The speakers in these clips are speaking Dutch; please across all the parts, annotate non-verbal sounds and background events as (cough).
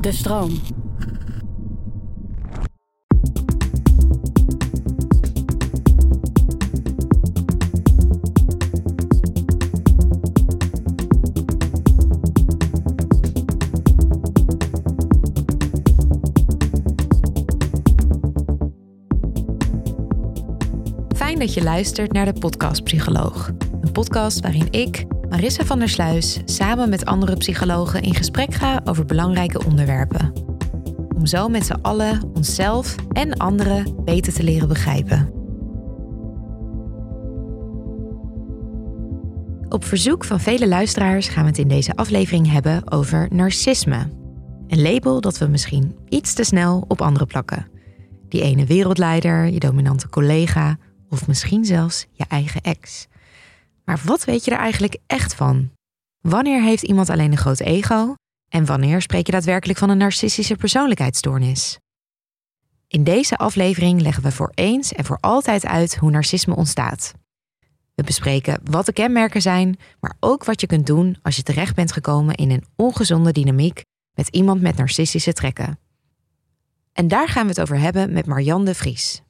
De stroom. Fijn dat je luistert naar de Podcast Psycholoog. Een podcast waarin ik, Marissa van der Sluis, samen met andere psychologen in gesprek ga over belangrijke onderwerpen. Om zo met z'n allen onszelf en anderen beter te leren begrijpen. Op verzoek van vele luisteraars gaan we het in deze aflevering hebben over narcisme. Een label dat we misschien iets te snel op anderen plakken. Die ene wereldleider, je dominante collega of misschien zelfs je eigen ex. Maar wat weet je er eigenlijk echt van? Wanneer heeft iemand alleen een groot ego en wanneer spreek je daadwerkelijk van een narcistische persoonlijkheidsstoornis? In deze aflevering leggen we voor eens en voor altijd uit hoe narcisme ontstaat. We bespreken wat de kenmerken zijn, maar ook wat je kunt doen als je terecht bent gekomen in een ongezonde dynamiek met iemand met narcistische trekken. En daar gaan we het over hebben met Marianne de Vries.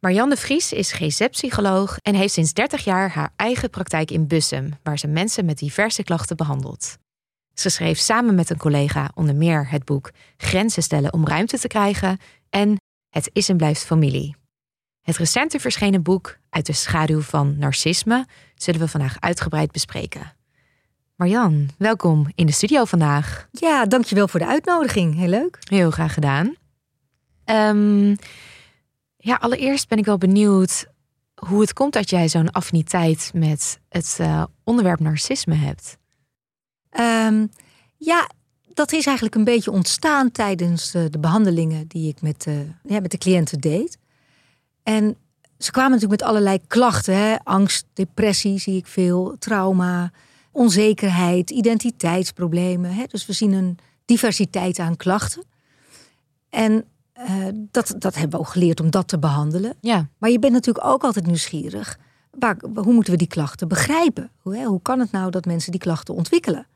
Marianne Vries is GZ-psycholoog en heeft sinds 30 jaar haar eigen praktijk in Bussum, waar ze mensen met diverse klachten behandelt. Ze schreef samen met een collega onder meer het boek Grenzen stellen om ruimte te krijgen en Het is en blijft familie. Het recente verschenen boek Uit de schaduw van narcisme zullen we vandaag uitgebreid bespreken. Marianne, welkom in de studio vandaag. Ja, dankjewel voor de uitnodiging. Heel leuk. Heel graag gedaan. Ehm, ja, allereerst ben ik wel benieuwd hoe het komt dat jij zo'n affiniteit met het eh, onderwerp narcisme hebt. Ehm, ja, dat is eigenlijk een beetje ontstaan tijdens eh, de behandelingen die ik met, eh, ja, met de cliënten deed. En ze kwamen natuurlijk met allerlei klachten. Hè? Angst, depressie zie ik veel, trauma, onzekerheid, identiteitsproblemen. Hè? Dus we zien een diversiteit aan klachten. En uh, dat, dat hebben we ook geleerd om dat te behandelen. Ja. Maar je bent natuurlijk ook altijd nieuwsgierig. Waar, hoe moeten we die klachten begrijpen? Hoe, hè, hoe kan het nou dat mensen die klachten ontwikkelen?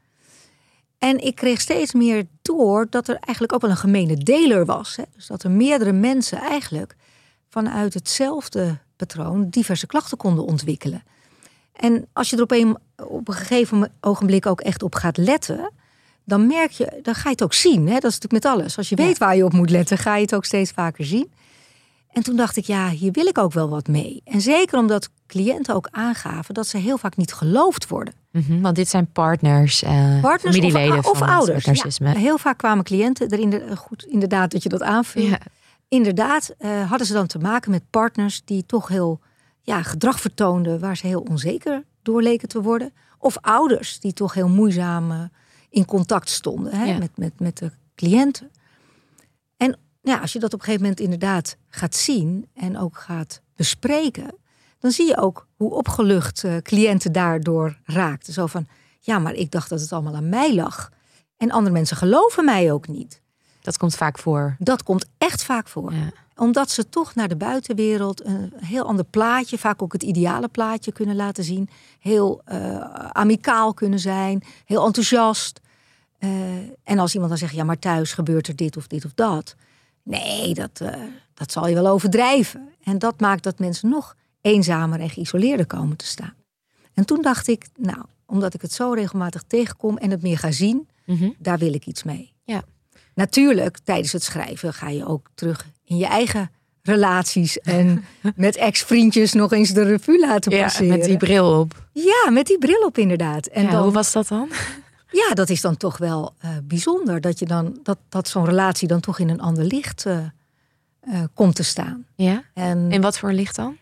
En ik kreeg steeds meer door dat er eigenlijk ook wel een gemene deler was. Hè? Dus dat er meerdere mensen eigenlijk vanuit hetzelfde patroon diverse klachten konden ontwikkelen. En als je er op een, op een gegeven ogenblik ook echt op gaat letten, dan merk je, dan ga je het ook zien. Hè? Dat is natuurlijk met alles. Als je weet waar je op moet letten, ga je het ook steeds vaker zien. En toen dacht ik, ja, hier wil ik ook wel wat mee. En zeker omdat cliënten ook aangaven dat ze heel vaak niet geloofd worden. Mm -hmm, want dit zijn partners, partners familieleden of, of ouders. narcisme. Ja, heel vaak kwamen cliënten erin, de, goed, inderdaad dat je dat aanvult. Ja. Inderdaad uh, hadden ze dan te maken met partners die toch heel ja, gedrag vertoonden waar ze heel onzeker door leken te worden. Of ouders die toch heel moeizaam uh, in contact stonden hè, met, met, met de cliënten. En ja, als je dat op een gegeven moment inderdaad gaat zien en ook gaat bespreken, dan zie je ook hoe opgelucht uh, cliënten daardoor raakten. Zo van, ja, maar ik dacht dat het allemaal aan mij lag. En andere mensen geloven mij ook niet. Dat komt vaak voor. Dat komt echt vaak voor. Ja. Omdat ze toch naar de buitenwereld een heel ander plaatje, vaak ook het ideale plaatje kunnen laten zien. Heel uh, amicaal kunnen zijn, heel enthousiast. Uh, en als iemand dan zegt, ja, maar thuis gebeurt er dit of dit of dat. Nee, dat, uh, dat zal je wel overdrijven. En dat maakt dat mensen nog eenzamer en geïsoleerder komen te staan. En toen dacht ik, nou, omdat ik het zo regelmatig tegenkom en het meer ga zien, mm -hmm. daar wil ik iets mee. Ja. Natuurlijk, tijdens het schrijven ga je ook terug in je eigen relaties en (laughs) met ex-vriendjes nog eens de revue laten passeren. Ja, met die bril op. Ja, met die bril op inderdaad. En ja, dan, hoe was dat dan? Ja, dat is dan toch wel uh, bijzonder dat je dan dat, dat zo'n relatie dan toch in een ander licht uh, uh, komt te staan. Ja. En in wat voor licht dan?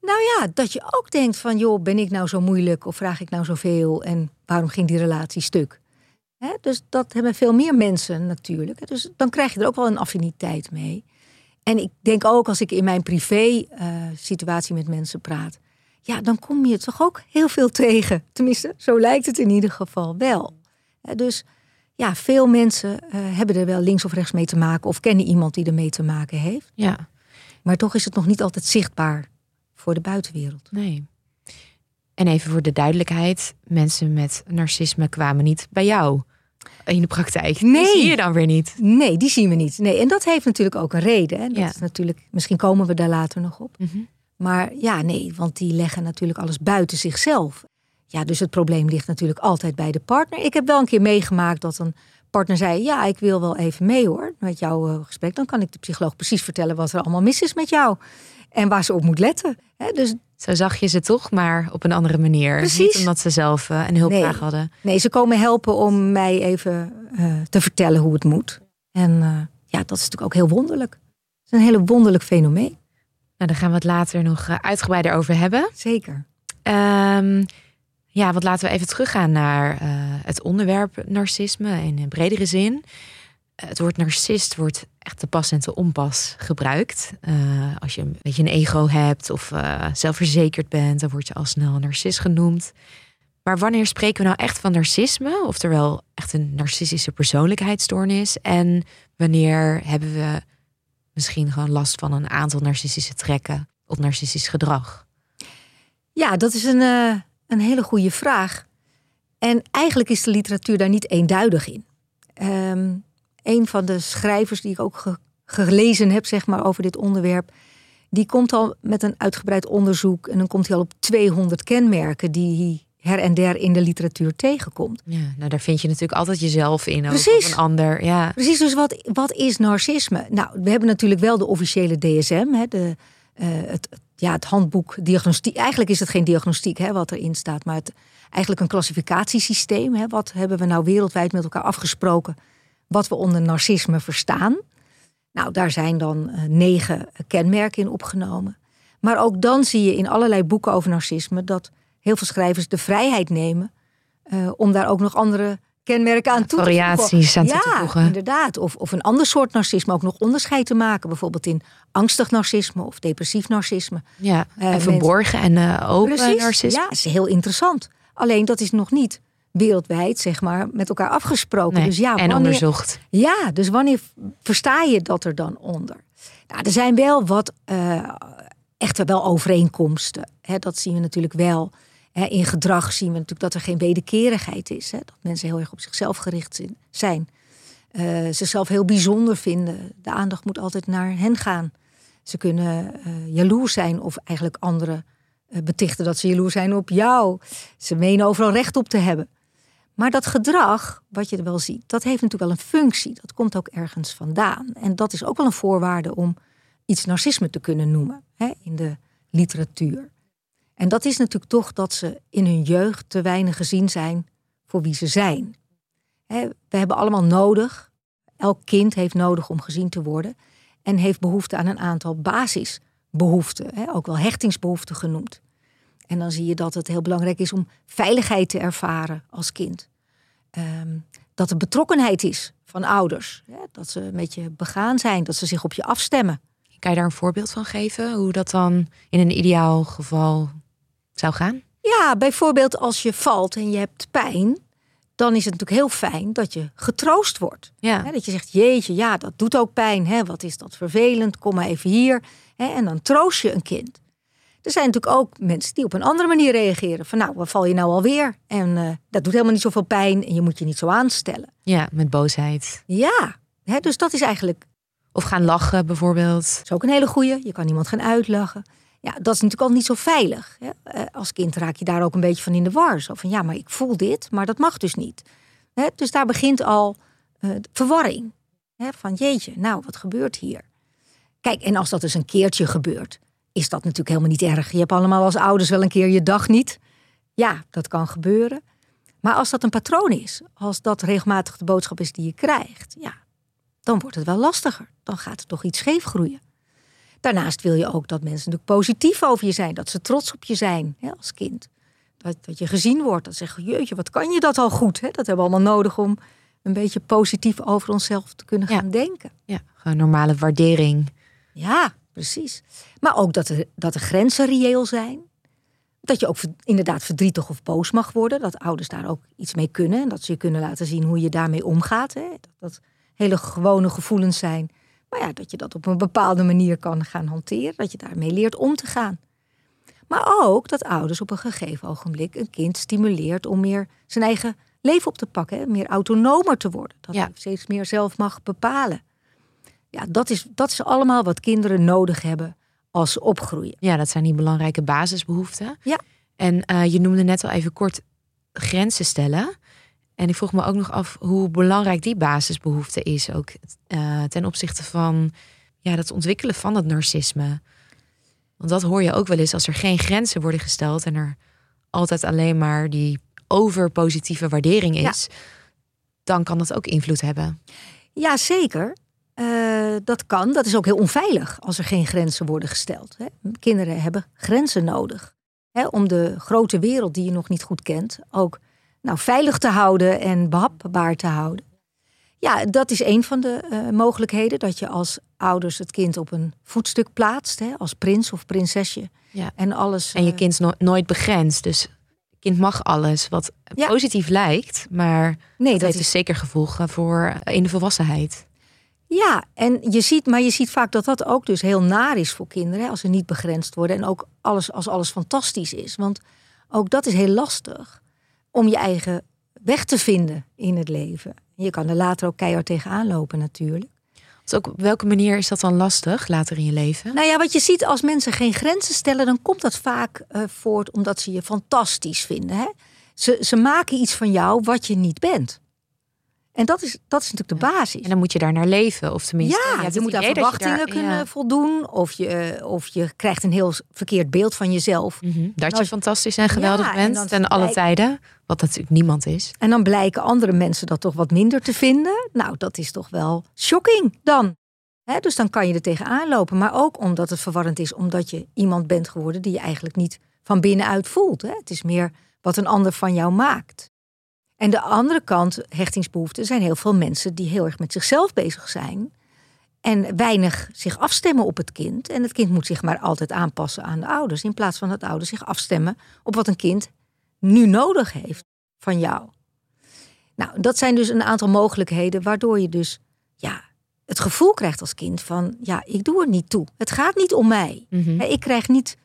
Nou ja, dat je ook denkt van joh, ben ik nou zo moeilijk of vraag ik nou zoveel en waarom ging die relatie stuk? Hè? Dus dat hebben veel meer mensen natuurlijk. Dus dan krijg je er ook wel een affiniteit mee. En ik denk ook als ik in mijn privé situatie met mensen praat, ja, dan kom je toch ook heel veel tegen. Tenminste, zo lijkt het in ieder geval wel. Dus ja, veel mensen uh, hebben er wel links of rechts mee te maken of kennen iemand die er mee te maken heeft. Ja. Maar toch is het nog niet altijd zichtbaar voor de buitenwereld. Nee. En even voor de duidelijkheid: mensen met narcisme kwamen niet bij jou in de praktijk. Nee. Die zie je dan weer niet. Nee, die zien we niet. Nee, en dat heeft natuurlijk ook een reden. Hè. Dat Ja. is natuurlijk, misschien komen we daar later nog op. Mhm. Maar ja, nee, want die leggen natuurlijk alles buiten zichzelf. Ja, dus het probleem ligt natuurlijk altijd bij de partner. Ik heb wel een keer meegemaakt dat een partner zei: Ja, ik wil wel even mee hoor, met jouw eh, gesprek. Dan kan ik de psycholoog precies vertellen wat er allemaal mis is met jou. En waar ze op moet letten. Dus Zo zag je ze toch, maar op een andere manier. Precies. Niet omdat ze zelf eh, een hulpvraag Nee. hadden. nee, ze komen helpen om mij even eh, te vertellen hoe het moet. En ja, dat is natuurlijk ook heel wonderlijk. Het is een hele wonderlijk fenomeen. Nou, daar gaan we het later nog eh, uitgebreider over hebben. Zeker. Ehm, ja, want laten we even teruggaan naar eh, het onderwerp narcisme in een bredere zin. Eh, Het woord narcist wordt echt te pas en te onpas gebruikt. Als je een beetje een ego hebt of zelfverzekerd bent, dan word je al snel een narcist genoemd. Maar wanneer spreken we nou echt van narcisme? Oftewel echt een narcistische persoonlijkheidsstoornis? En wanneer hebben we misschien gewoon last van een aantal narcistische trekken of narcistisch gedrag? Ja, dat is een, eh, een hele goede vraag. En eigenlijk is de literatuur daar niet eenduidig in. Ehm een van de schrijvers die ik ook ge- gelezen heb, zeg maar, over dit onderwerp, die komt al met een uitgebreid onderzoek en dan komt hij al op 200 kenmerken die her en der in de literatuur tegenkomt. Ja, nou daar vind je natuurlijk altijd jezelf in. Precies. Of een ander, ja. Precies, dus wat, wat is narcisme? Nou, we hebben natuurlijk wel de officiële DSM, hè, de, eh, het, ja, het handboek diagnostiek. Eigenlijk is het geen diagnostiek hè, wat erin staat, maar het, eigenlijk een klassificatiesysteem. Hè. Wat hebben we nou wereldwijd met elkaar afgesproken wat we onder narcisme verstaan? Nou, daar zijn dan eh, negen kenmerken in opgenomen. Maar ook dan zie je in allerlei boeken over narcisme dat heel veel schrijvers de vrijheid nemen eh, om daar ook nog andere kenmerken aan toe te voegen. Variaties aan toe te Ja, voegen. inderdaad. Of, of een ander soort narcisme ook nog onderscheid te maken. Bijvoorbeeld in angstig narcisme of depressief narcisme. ja. Eh, en verborgen en eh, open Precies. narcisme. Ja, dat is heel interessant. Alleen dat is nog niet wereldwijd, zeg maar, met elkaar afgesproken. Nee, Dus ja, en onderzocht. ja, dus wanneer versta je dat er dan onder? Nou, er zijn wel wat echter wel overeenkomsten. Hè, dat zien we natuurlijk wel. In gedrag zien we natuurlijk dat er geen wederkerigheid is. Dat mensen heel erg op zichzelf gericht zijn. Eh, zichzelf heel bijzonder vinden. De aandacht moet altijd naar hen gaan. Ze kunnen eh, jaloers zijn of eigenlijk anderen eh, betichten dat ze jaloers zijn op jou. Ze menen overal recht op te hebben. Maar dat gedrag, wat je er wel ziet, dat heeft natuurlijk wel een functie. Dat komt ook ergens vandaan. En dat is ook wel een voorwaarde om iets narcisme te kunnen noemen in de literatuur. En dat is natuurlijk toch dat ze in hun jeugd te weinig gezien zijn voor wie ze zijn. We hebben allemaal nodig, elk kind heeft nodig om gezien te worden en heeft behoefte aan een aantal basisbehoeften, ook wel hechtingsbehoeften genoemd. En dan zie je dat het heel belangrijk is om veiligheid te ervaren als kind. Ehm, dat er betrokkenheid is van ouders. Dat ze met je begaan zijn, dat ze zich op je afstemmen. Kan je daar een voorbeeld van geven? Hoe dat dan in een ideaal geval zou gaan? Ja, bijvoorbeeld als je valt en je hebt pijn, dan is het natuurlijk heel fijn dat je getroost wordt. Ja. Dat je zegt, jeetje, ja, dat doet ook pijn. Hè? Wat is dat vervelend? Kom maar even hier. En dan troost je een kind. Er zijn natuurlijk ook mensen die op een andere manier reageren. Van nou, wat val je nou alweer? En eh, dat doet helemaal niet zoveel pijn en je moet je niet zo aanstellen. ja, met boosheid. Ja, hè, dus dat is eigenlijk Of gaan lachen bijvoorbeeld. dat is ook een hele goeie. Je kan iemand gaan uitlachen. Ja, dat is natuurlijk al niet zo veilig. Eh, Als kind raak je daar ook een beetje van in de war. Zo van ja, maar ik voel dit, maar dat mag dus niet. Dus daar begint al eh, verwarring. Van jeetje, nou, wat gebeurt hier? Kijk, en als dat dus een keertje gebeurt, is dat natuurlijk helemaal niet erg. Je hebt allemaal als ouders wel een keer je dag niet. Ja, dat kan gebeuren. Maar als dat een patroon is, als dat regelmatig de boodschap is die je krijgt, ja, dan wordt het wel lastiger. Dan gaat er toch iets scheef groeien. Daarnaast wil je ook dat mensen natuurlijk positief over je zijn. Dat ze trots op je zijn hè, als kind. Dat, dat je gezien wordt. Dat ze zeggen, jeetje, wat kan je dat al goed? Hè? Dat hebben we allemaal nodig om een beetje positief over onszelf te kunnen Ja. gaan denken. Ja, gewoon normale waardering. Ja, precies. Maar ook dat er, dat de grenzen reëel zijn. Dat je ook inderdaad verdrietig of boos mag worden. Dat ouders daar ook iets mee kunnen. En dat ze je kunnen laten zien hoe je daarmee omgaat. Hè? Dat dat hele gewone gevoelens zijn. Maar ja, dat je dat op een bepaalde manier kan gaan hanteren. Dat je daarmee leert om te gaan. Maar ook dat ouders op een gegeven ogenblik een kind stimuleert om meer zijn eigen leven op te pakken, hè? meer autonomer te worden. Dat Ja. je steeds meer zelf mag bepalen. Ja, dat is, dat is allemaal wat kinderen nodig hebben als ze opgroeien. Ja, dat zijn die belangrijke basisbehoeften. Ja. En eh, je noemde net al even kort grenzen stellen. En ik vroeg me ook nog af hoe belangrijk die basisbehoefte is. Ook eh, ten opzichte van ja, dat ontwikkelen van het narcisme. Want dat hoor je ook wel eens als er geen grenzen worden gesteld en er altijd alleen maar die overpositieve waardering is. Dan kan dat ook invloed hebben. Ja, zeker. Eh, dat kan. Dat is ook heel onveilig als er geen grenzen worden gesteld. Hè. Kinderen hebben grenzen nodig. Hè, om de grote wereld die je nog niet goed kent ook nou, veilig te houden en behapbaar te houden. Ja, dat is een van de eh, mogelijkheden. Dat je als ouders het kind op een voetstuk plaatst. Hè, als prins of prinsesje. Ja. En alles. En je eh, kind is no- nooit begrensd. Dus het kind mag alles wat Ja. positief lijkt. Maar nee, dat heeft is dus zeker gevolgen voor eh, in de volwassenheid. Ja, en je ziet, maar je ziet vaak dat dat ook dus heel naar is voor kinderen. Hè, als ze niet begrensd worden. En ook alles, als alles fantastisch is. Want ook dat is heel lastig. Om je eigen weg te vinden in het leven. Je kan er later ook keihard tegenaan lopen natuurlijk. Dus ook op welke manier is dat dan lastig later in je leven? Nou ja, wat je ziet als mensen geen grenzen stellen, dan komt dat vaak eh, voort omdat ze je fantastisch vinden. Hè? Ze, ze maken iets van jou wat je niet bent. En dat is, dat is natuurlijk de basis. En dan moet je daar naar leven. Of tenminste, Ja, je, moet je verwachtingen daar- kunnen ja. voldoen. Of je, of je krijgt een heel verkeerd beeld van jezelf. Mhm, Dat je fantastisch en geweldig Ja, en bent dan ten alle tijden. Wat natuurlijk niemand is. En dan blijken andere mensen dat toch wat minder te vinden. Nou, dat is toch wel shocking dan. Dus dan kan je er tegenaan lopen. Maar ook omdat het verwarrend is, omdat je iemand bent geworden die je eigenlijk niet van binnenuit voelt. Het is meer wat een ander van jou maakt. En de andere kant, hechtingsbehoeften, zijn heel veel mensen die heel erg met zichzelf bezig zijn. En weinig zich afstemmen op het kind. En het kind moet zich maar altijd aanpassen aan de ouders. In plaats van dat ouders zich afstemmen op wat een kind nu nodig heeft van jou. Nou, dat zijn dus een aantal mogelijkheden waardoor je dus ja, het gevoel krijgt als kind van ja, ik doe er niet toe. Het gaat niet om mij. Hè, Ik krijg niet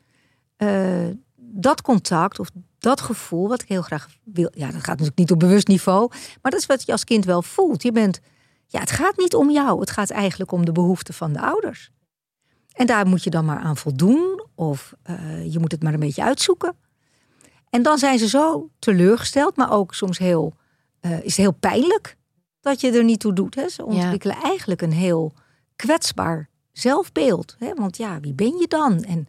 eh, dat contact of dat gevoel wat ik heel graag wil. Ja, dat gaat natuurlijk niet op bewust niveau, maar dat is wat je als kind wel voelt. Je bent, ja, het gaat niet om jou. Het gaat eigenlijk om de behoeften van de ouders. En daar moet je dan maar aan voldoen of eh, je moet het maar een beetje uitzoeken. En dan zijn ze zo teleurgesteld, maar ook soms heel, eh, is het heel pijnlijk dat je er niet toe doet. Hè? Ze ontwikkelen eigenlijk een heel kwetsbaar zelfbeeld. Hè? Want ja, wie ben je dan? En,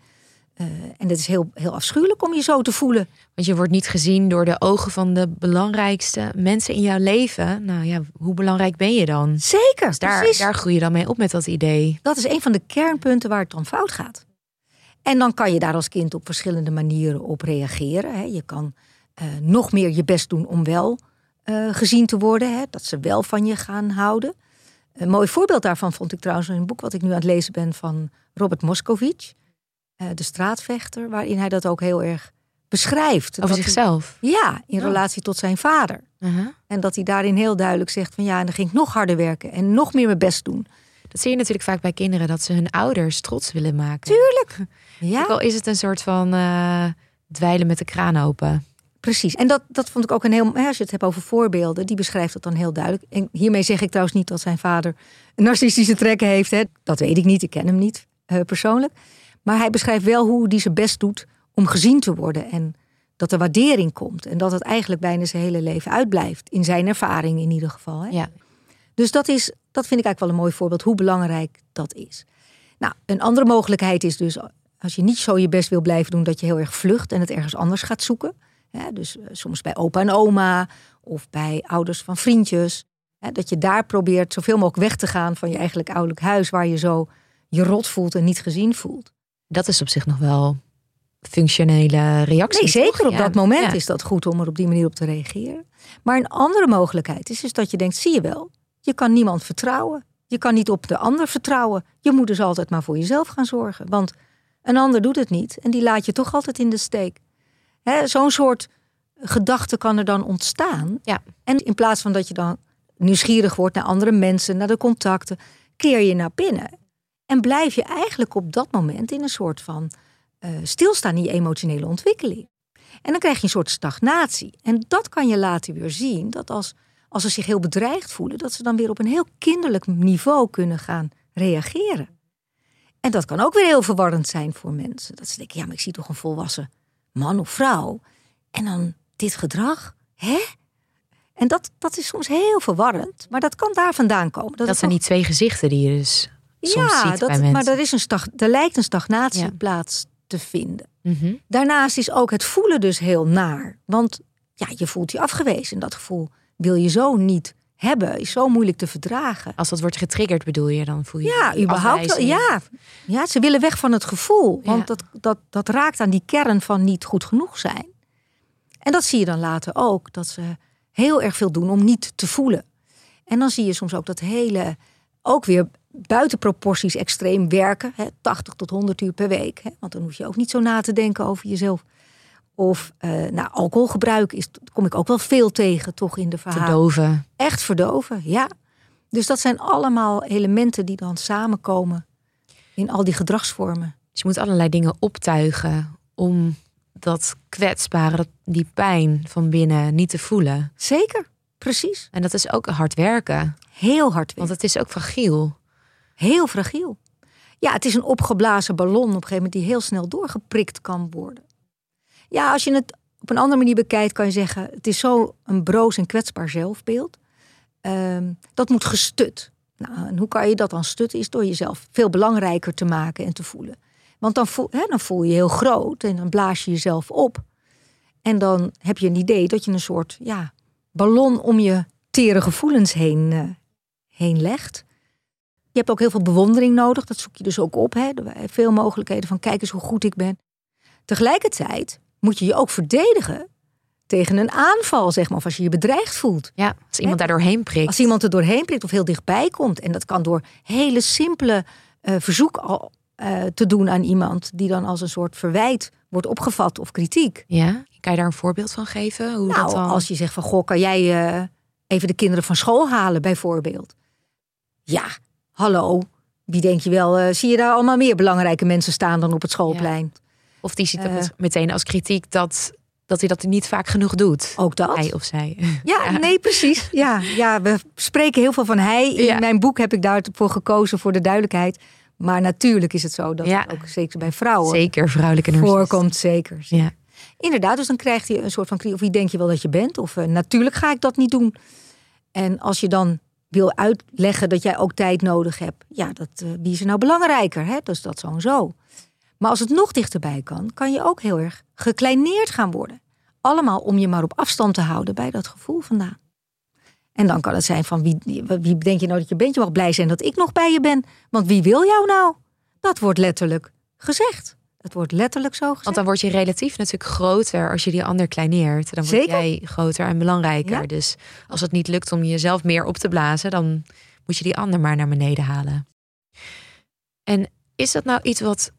eh, en het is heel, heel afschuwelijk om je zo te voelen. Want je wordt niet gezien door de ogen van de belangrijkste mensen in jouw leven. Nou ja, hoe belangrijk ben je dan? Zeker, Dus daar, precies. daar groei je dan mee op met dat idee. Dat is een van de kernpunten waar het dan fout gaat. En dan kan je daar als kind op verschillende manieren op reageren. Hè. Je kan eh, nog meer je best doen om wel eh, gezien te worden. Hè. Dat ze wel van je gaan houden. Een mooi voorbeeld daarvan vond ik trouwens in een boek wat ik nu aan het lezen ben van Robert Moscovic. Eh, de straatvechter, waarin hij dat ook heel erg beschrijft. Over Dat hij- zichzelf. ja, in Ja. relatie tot zijn vader. Uh-huh. En dat hij daarin heel duidelijk zegt van ja, en dan ging ik nog harder werken en nog meer mijn best doen. Dat zie je natuurlijk vaak bij kinderen, dat ze hun ouders trots willen maken. Tuurlijk. (laughs) Ook Ja, al is het een soort van eh, dweilen met de kraan open. precies. En dat, dat vond ik ook een heel. Als je het hebt over voorbeelden, die beschrijft het dan heel duidelijk. En hiermee zeg ik trouwens niet dat zijn vader narcistische trekken heeft. Hè. Dat weet ik niet, ik ken hem niet eh, persoonlijk. Maar hij beschrijft wel hoe hij zijn best doet om gezien te worden. En dat er waardering komt. En dat het eigenlijk bijna zijn hele leven uitblijft. In zijn ervaring in ieder geval. Hè. Ja. Dus dat, is, dat vind ik eigenlijk wel een mooi voorbeeld hoe belangrijk dat is. Nou, een andere mogelijkheid is dus als je niet zo je best wil blijven doen, dat je heel erg vlucht en het ergens anders gaat zoeken. Dus eh, soms bij opa en oma of bij ouders van vriendjes. Dat je daar probeert zoveel mogelijk weg te gaan van je eigenlijk ouderlijk huis, waar je zo je rot voelt en niet gezien voelt. Dat is op zich nog wel functionele reactie. Nee, zeker toch? op Ja. dat moment Ja. is dat goed om er op die manier op te reageren. Maar een andere mogelijkheid is, is dat je denkt, zie je wel, je kan niemand vertrouwen. Je kan niet op de ander vertrouwen. Je moet dus altijd maar voor jezelf gaan zorgen. Want een ander doet het niet en die laat je toch altijd in de steek. Zo'n soort gedachte kan er dan ontstaan. Ja. En in plaats van dat je dan nieuwsgierig wordt naar andere mensen, naar de contacten, keer je naar binnen. En blijf je eigenlijk op dat moment in een soort van eh, stilstaan in je emotionele ontwikkeling. En dan krijg je een soort stagnatie. En dat kan je later weer zien, dat als, als ze zich heel bedreigd voelen, dat ze dan weer op een heel kinderlijk niveau kunnen gaan reageren. En dat kan ook weer heel verwarrend zijn voor mensen. Dat ze denken, ja, maar ik zie toch een volwassen man of vrouw. En dan dit gedrag, hè? En dat, dat is soms heel verwarrend, maar dat kan daar vandaan komen. Dat, zijn die twee gezichten die je dus soms ja, ziet dat, bij mensen. maar er, is een stag, er lijkt een stagnatie Ja. plaats te vinden. Mhm. Daarnaast is ook het voelen dus heel naar. Want ja, je voelt je afgewezen. En dat gevoel wil je zo niet hebben. Is zo moeilijk te verdragen. Als dat wordt getriggerd bedoel je, dan voel je Ja, überhaupt wel. Ja. ja, ze willen weg van het gevoel. Want Ja. dat, dat, dat raakt aan die kern van niet goed genoeg zijn. En dat zie je dan later ook. Dat ze heel erg veel doen om niet te voelen. En dan zie je soms ook dat hele, ook weer buiten proporties extreem werken. Hè, 80 tot 100 uur per week. Hè, want dan hoef je ook niet zo na te denken over jezelf. Of eh, nou, alcoholgebruik is, kom ik ook wel veel tegen, toch in de verhalen. Verdoven. Echt verdoven, ja. Dus dat zijn allemaal elementen die dan samenkomen in al die gedragsvormen. Dus je moet allerlei dingen optuigen om dat kwetsbare, dat, die pijn van binnen niet te voelen. Zeker, precies. En dat is ook hard werken, Heel hard want werken. het is ook fragiel. Heel fragiel. Ja, het is een opgeblazen ballon op een gegeven moment die heel snel doorgeprikt kan worden. Ja, als je het op een andere manier bekijkt, kan je zeggen: het is zo een broos en kwetsbaar zelfbeeld. Ehm, dat moet gestut. Nou, en hoe kan je dat dan stutten? Is door jezelf veel belangrijker te maken en te voelen. Want dan voel, hè, dan voel je je heel groot en dan blaas je jezelf op. En dan heb je een idee dat je een soort ja, ballon om je tere gevoelens heen, eh, heen legt. Je hebt ook heel veel bewondering nodig. Dat zoek je dus ook op. Hè? Veel mogelijkheden van kijk eens hoe goed ik ben. Tegelijkertijd moet je je ook verdedigen tegen een aanval, zeg maar. Of als je je bedreigd voelt. Ja, als iemand daar doorheen prikt. Als iemand er doorheen prikt of heel dichtbij komt. En dat kan door hele simpele eh, verzoek al, eh, te doen aan iemand. Die dan als een soort verwijt wordt opgevat of kritiek. Ja, kan je daar een voorbeeld van geven? Hoe Nou, dat dan... als je zegt van, goh, kan jij eh, even de kinderen van school halen, bijvoorbeeld? Ja, hallo. Wie denk je wel, eh, zie je daar allemaal meer belangrijke mensen staan dan op het schoolplein? Of die ziet het Eh. met- meteen als kritiek dat, dat hij dat niet vaak genoeg doet. Ook dat. Hij of zij. (laughs) Ja, nee, precies. Ja, ja, we spreken heel veel van hij. In Ja. mijn boek heb ik daarvoor gekozen voor de duidelijkheid. Maar natuurlijk is het zo dat het ook zeker bij vrouwen Zeker vrouwelijke narcisten. voorkomt. Zeker. Ja. Inderdaad, dus dan krijgt hij een soort van kritiek. Of wie denk je wel dat je bent? Of eh, natuurlijk ga ik dat niet doen. En als je dan wil uitleggen dat jij ook tijd nodig hebt. Ja, dat, eh, wie is er nou belangrijker? Hè? Dus dat zo en zo. Maar als het nog dichterbij kan, kan je ook heel erg gekleineerd gaan worden. Allemaal om je maar op afstand te houden bij dat gevoel vandaan. En dan kan het zijn van wie, wie denk je nou dat je bent? Je mag blij zijn dat ik nog bij je ben. Want wie wil jou nou? Dat wordt letterlijk gezegd. Het wordt letterlijk zo gezegd. Want dan word je relatief natuurlijk groter als je die ander kleineert. Dan word Zeker. jij groter en belangrijker. Ja. Dus als het niet lukt om jezelf meer op te blazen, dan moet je die ander maar naar beneden halen. En is dat nou iets wat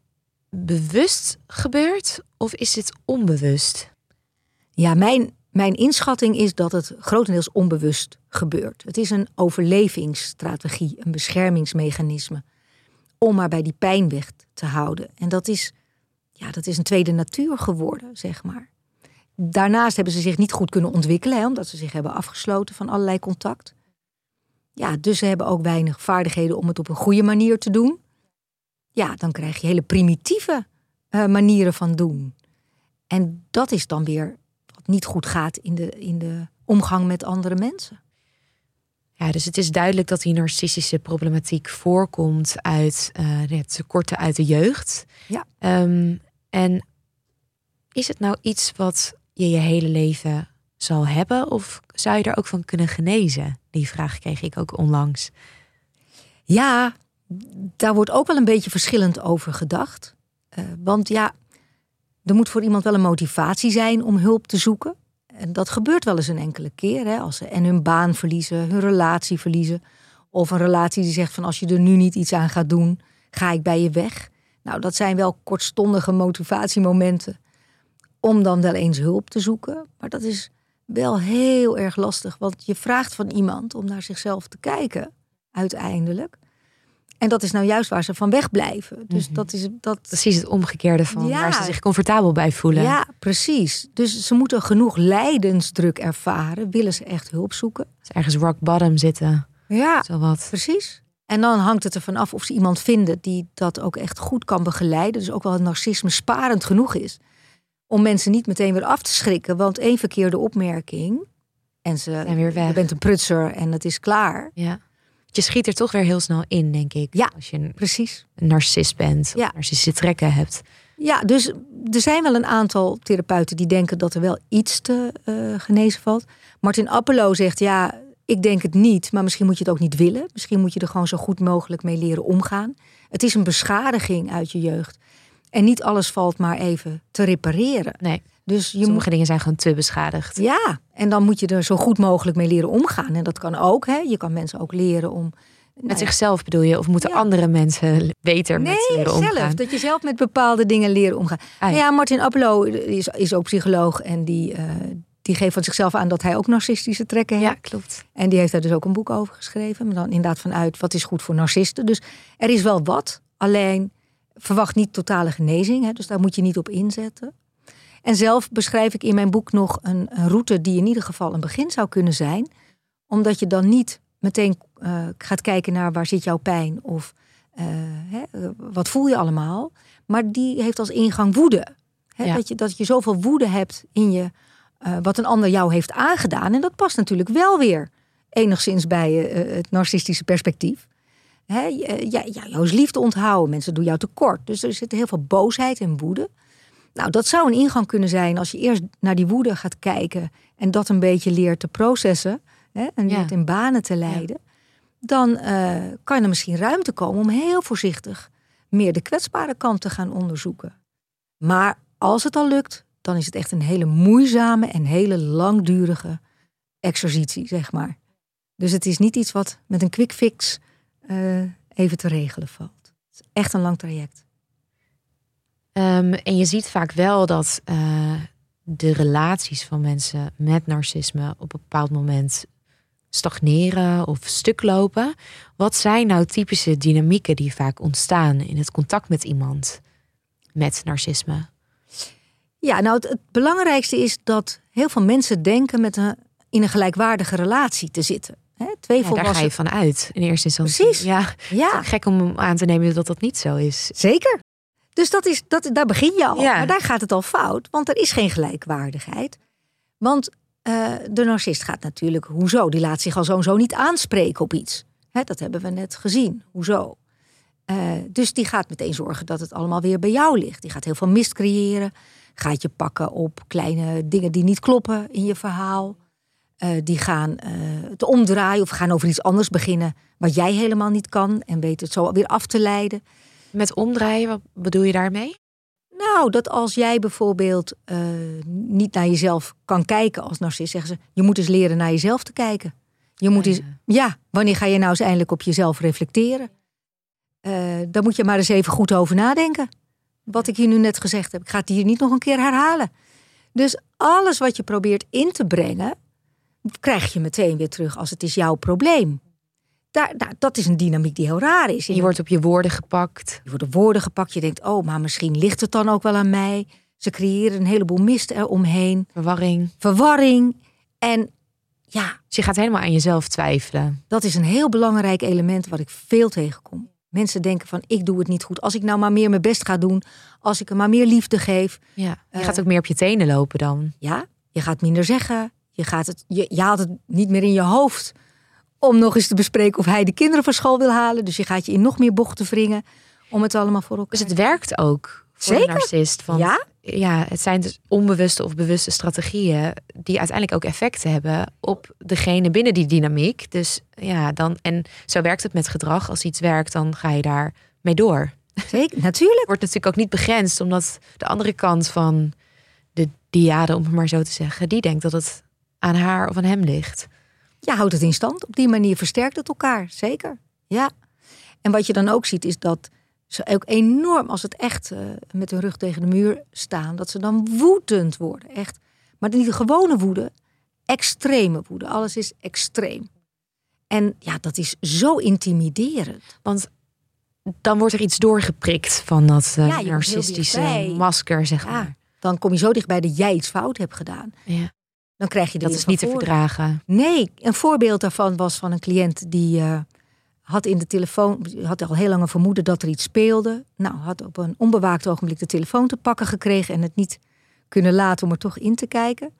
bewust gebeurt of is het onbewust? Ja, mijn, mijn inschatting is dat het grotendeels onbewust gebeurt. Het is een overlevingsstrategie, een beschermingsmechanisme. Om maar bij die pijn weg te houden. En dat is, ja, dat is een tweede natuur geworden, zeg maar. Daarnaast hebben ze zich niet goed kunnen ontwikkelen, hè, omdat ze zich hebben afgesloten van allerlei contact. Ja, dus ze hebben ook weinig vaardigheden om het op een goede manier te doen. Ja, dan krijg je hele primitieve eh, manieren van doen. En dat is dan weer wat niet goed gaat in de, in de omgang met andere mensen. Ja, dus het is duidelijk dat die narcistische problematiek voorkomt uit eh, de tekorten uit de jeugd. Ja. Ehm, en is het nou iets wat je je hele leven zal hebben? Of zou je er ook van kunnen genezen? Die vraag kreeg ik ook onlangs. Ja, daar wordt ook wel een beetje verschillend over gedacht. Eh, want ja, er moet voor iemand wel een motivatie zijn om hulp te zoeken. En dat gebeurt wel eens een enkele keer. Hè, als ze en hun baan verliezen, hun relatie verliezen. Of een relatie die zegt van als je er nu niet iets aan gaat doen, ga ik bij je weg. Nou, dat zijn wel kortstondige motivatiemomenten om dan wel eens hulp te zoeken. Maar dat is wel heel erg lastig, want je vraagt van iemand om naar zichzelf te kijken, uiteindelijk. En dat is nou juist waar ze van wegblijven. Dus Mhm. dat is dat. Precies het omgekeerde van Ja. waar ze zich comfortabel bij voelen. Ja, precies. Dus ze moeten genoeg lijdensdruk ervaren. Willen ze echt hulp zoeken? Dus ergens rock bottom zitten. Ja, Zowat. precies. En dan hangt het ervan af of ze iemand vinden die dat ook echt goed kan begeleiden. Dus ook wel het narcisme sparend genoeg is. Om mensen niet meteen weer af te schrikken. Want één verkeerde opmerking en ze, Zijn weer weg. je bent een prutser en het is klaar. Ja. Je schiet er toch weer heel snel in, denk ik. Ja. Als je een, Precies. een narcist bent. Ja. Of narcistische trekken hebt. Ja, dus er zijn wel een aantal therapeuten die denken dat er wel iets te eh, genezen valt. Martin Appelo zegt ja, ik denk het niet, maar misschien moet je het ook niet willen. Misschien moet je er gewoon zo goed mogelijk mee leren omgaan. Het is een beschadiging uit je jeugd. En niet alles valt maar even te repareren. Nee, Dus je sommige moet. dingen zijn gewoon te beschadigd. Ja, en dan moet je er zo goed mogelijk mee leren omgaan. En dat kan ook. Hè? Je kan mensen ook leren om. nou Met zichzelf bedoel je? Of moeten Ja. andere mensen beter met leren omgaan? zelf. Dat je zelf met bepaalde dingen leren omgaan. Ah, ja. ja. Martin Appelo is, is ook psycholoog. En die, eh, die geeft van zichzelf aan dat hij ook narcistische trekken heeft. Ja, klopt. En die heeft daar dus ook een boek over geschreven. Maar dan inderdaad vanuit wat is goed voor narcisten. Dus er is wel wat. Alleen verwacht niet totale genezing. Hè, dus daar moet je niet op inzetten. En zelf beschrijf ik in mijn boek nog een, een route die in ieder geval een begin zou kunnen zijn. Omdat je dan niet meteen eh, gaat kijken naar waar zit jouw pijn of eh, hè, wat voel je allemaal. Maar die heeft als ingang woede. Hè, Ja. dat, je, dat je zoveel woede hebt in je, eh, wat een ander jou heeft aangedaan. En dat past natuurlijk wel weer enigszins bij eh, het narcistische perspectief. Hè, ja, ja, jou is liefde onthouden, mensen doen jou tekort. Dus er zit heel veel boosheid en woede. Nou, dat zou een ingang kunnen zijn als je eerst naar die woede gaat kijken en dat een beetje leert te processen hè, en Ja. in banen te leiden. Dan eh, kan er misschien ruimte komen om heel voorzichtig meer de kwetsbare kant te gaan onderzoeken. Maar als het al lukt, dan is het echt een hele moeizame en hele langdurige exercitie, zeg maar. Dus het is niet iets wat met een quick fix eh, even te regelen valt. Het is echt een lang traject. Ehm, en je ziet vaak wel dat eh, de relaties van mensen met narcisme op een bepaald moment stagneren of stuk lopen. Wat zijn nou typische dynamieken die vaak ontstaan in het contact met iemand met narcisme? Ja, nou het, het belangrijkste is dat heel veel mensen denken met een, in een gelijkwaardige relatie te zitten. Hè, twee Ja, daar ga je van uit in eerste instantie. Precies. Ja, Ja, gek om aan te nemen dat dat niet zo is. zeker. Dus dat is, dat, daar begin je al. Ja. Maar daar gaat het al fout, want er is geen gelijkwaardigheid. Want eh, de narcist gaat natuurlijk, hoezo? Die laat zich al zo en zo niet aanspreken op iets. Hè, dat hebben we net gezien. Hoezo? Eh, dus die gaat meteen zorgen dat het allemaal weer bij jou ligt. Die gaat heel veel mist creëren. Gaat je pakken op kleine dingen die niet kloppen in je verhaal. Eh, die gaan eh, het omdraaien of gaan over iets anders beginnen. Wat jij helemaal niet kan. En weet het zo weer af te leiden. Met omdraaien, wat bedoel je daarmee? Nou, dat als jij bijvoorbeeld eh, niet naar jezelf kan kijken als narcist, zeggen ze: je moet eens leren naar jezelf te kijken. Je moet Ja, eens, ja, wanneer ga je nou eens eindelijk op jezelf reflecteren? Daar moet je maar eens even goed over nadenken. Wat ik hier nu net gezegd heb, ik ga het hier niet nog een keer herhalen. Dus alles wat je probeert in te brengen, krijg je meteen weer terug als het is jouw probleem. Daar, daar, dat is een dynamiek die heel raar is. Je wordt op je woorden gepakt. Je wordt op woorden gepakt. Je denkt, oh, maar misschien ligt het dan ook wel aan mij. Ze creëren een heleboel mist eromheen. Verwarring. Verwarring. En ja, Dus je gaat helemaal aan jezelf twijfelen. dat is een heel belangrijk element wat ik veel tegenkom. Mensen denken van, ik doe het niet goed. Als ik nou maar meer mijn best ga doen. Als ik er maar meer liefde geef. Ja. Je Eh. gaat ook meer op je tenen lopen dan. Ja, je gaat minder zeggen. Je, gaat het, je, je haalt het niet meer in je hoofd. Om nog eens te bespreken of hij de kinderen van school wil halen. Dus je gaat je in nog meer bochten wringen. Om het allemaal voor elkaar Dus het werkt ook voor Zeker. de narcist. Want Ja? ja, het zijn dus onbewuste of bewuste strategieën die uiteindelijk ook effecten hebben op degene binnen die dynamiek. Dus ja, dan en zo werkt het met gedrag. Als iets werkt, dan ga je daar mee door. Zeker, natuurlijk. (laughs) Wordt natuurlijk ook niet begrensd, omdat de andere kant van de diade, om het maar zo te zeggen, die denkt dat het aan haar of aan hem ligt. Je houdt het in stand. Op die manier versterkt het elkaar. Zeker. Ja. En wat je dan ook ziet is dat ze ook enorm, als het echt eh, met hun rug tegen de muur staan, dat ze dan woedend worden. Echt. Maar niet de gewone woede, extreme woede. Alles is extreem. En ja, dat is zo intimiderend. Want dan wordt er iets doorgeprikt van dat uh, Ja, heel narcistische masker, zeg Ja, maar. dan kom je zo dichtbij dat jij iets fout hebt gedaan. Ja. Dan krijg je Dat is niet te verdragen. Nee, een voorbeeld daarvan was van een cliënt die eh, had in de telefoon, had al heel lang een vermoeden dat er iets speelde. Nou, had op een onbewaakt ogenblik de telefoon te pakken gekregen en het niet kunnen laten om er toch in te kijken.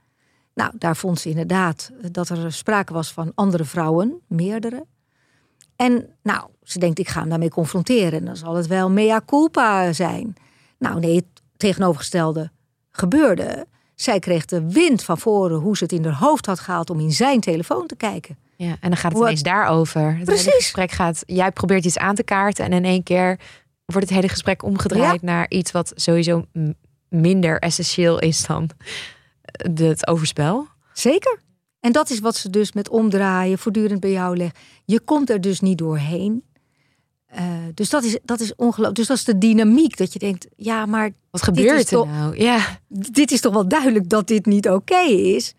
Nou, daar vond ze inderdaad dat er sprake was van andere vrouwen, meerdere. En nou, ze denkt, ik ga hem daarmee confronteren. En dan zal het wel mea culpa zijn. Nou, nee, het tegenovergestelde gebeurde. Zij kreeg de wind van voren hoe ze het in haar hoofd had gehaald om in zijn telefoon te kijken. Ja, en dan gaat het ineens daarover. Het hele gesprek gaat, jij probeert iets aan te kaarten en in één keer wordt het hele gesprek omgedraaid naar iets wat sowieso minder essentieel is dan het overspel. Zeker. En dat is wat ze dus met omdraaien voortdurend bij jou legt. Je komt er dus niet doorheen. Eh, dus dat is, dat is ongelooflijk. Dus dat is de dynamiek. Dat je denkt, ja, maar Wat gebeurt er toch- nou? Ja, dit is toch wel duidelijk dat dit niet oké is.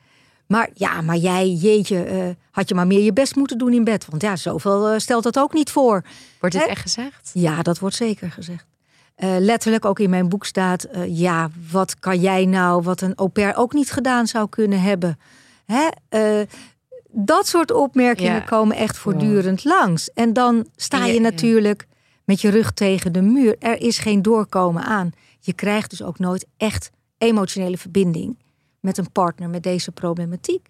Maar ja, maar jij, jeetje, eh, had je maar meer je best moeten doen in bed. Want ja, zoveel eh, stelt dat ook niet voor. wordt dit Hè? echt gezegd? Ja, dat wordt zeker gezegd. Eh, letterlijk ook in mijn boek staat: ja, wat kan jij nou, wat een au pair ook niet gedaan zou kunnen hebben? Hè? Dat soort opmerkingen Ja. komen echt voortdurend langs. En dan sta je, je- ja. natuurlijk met je rug tegen de muur. Er is geen doorkomen aan. Je krijgt dus ook nooit echt emotionele verbinding met een partner met deze problematiek.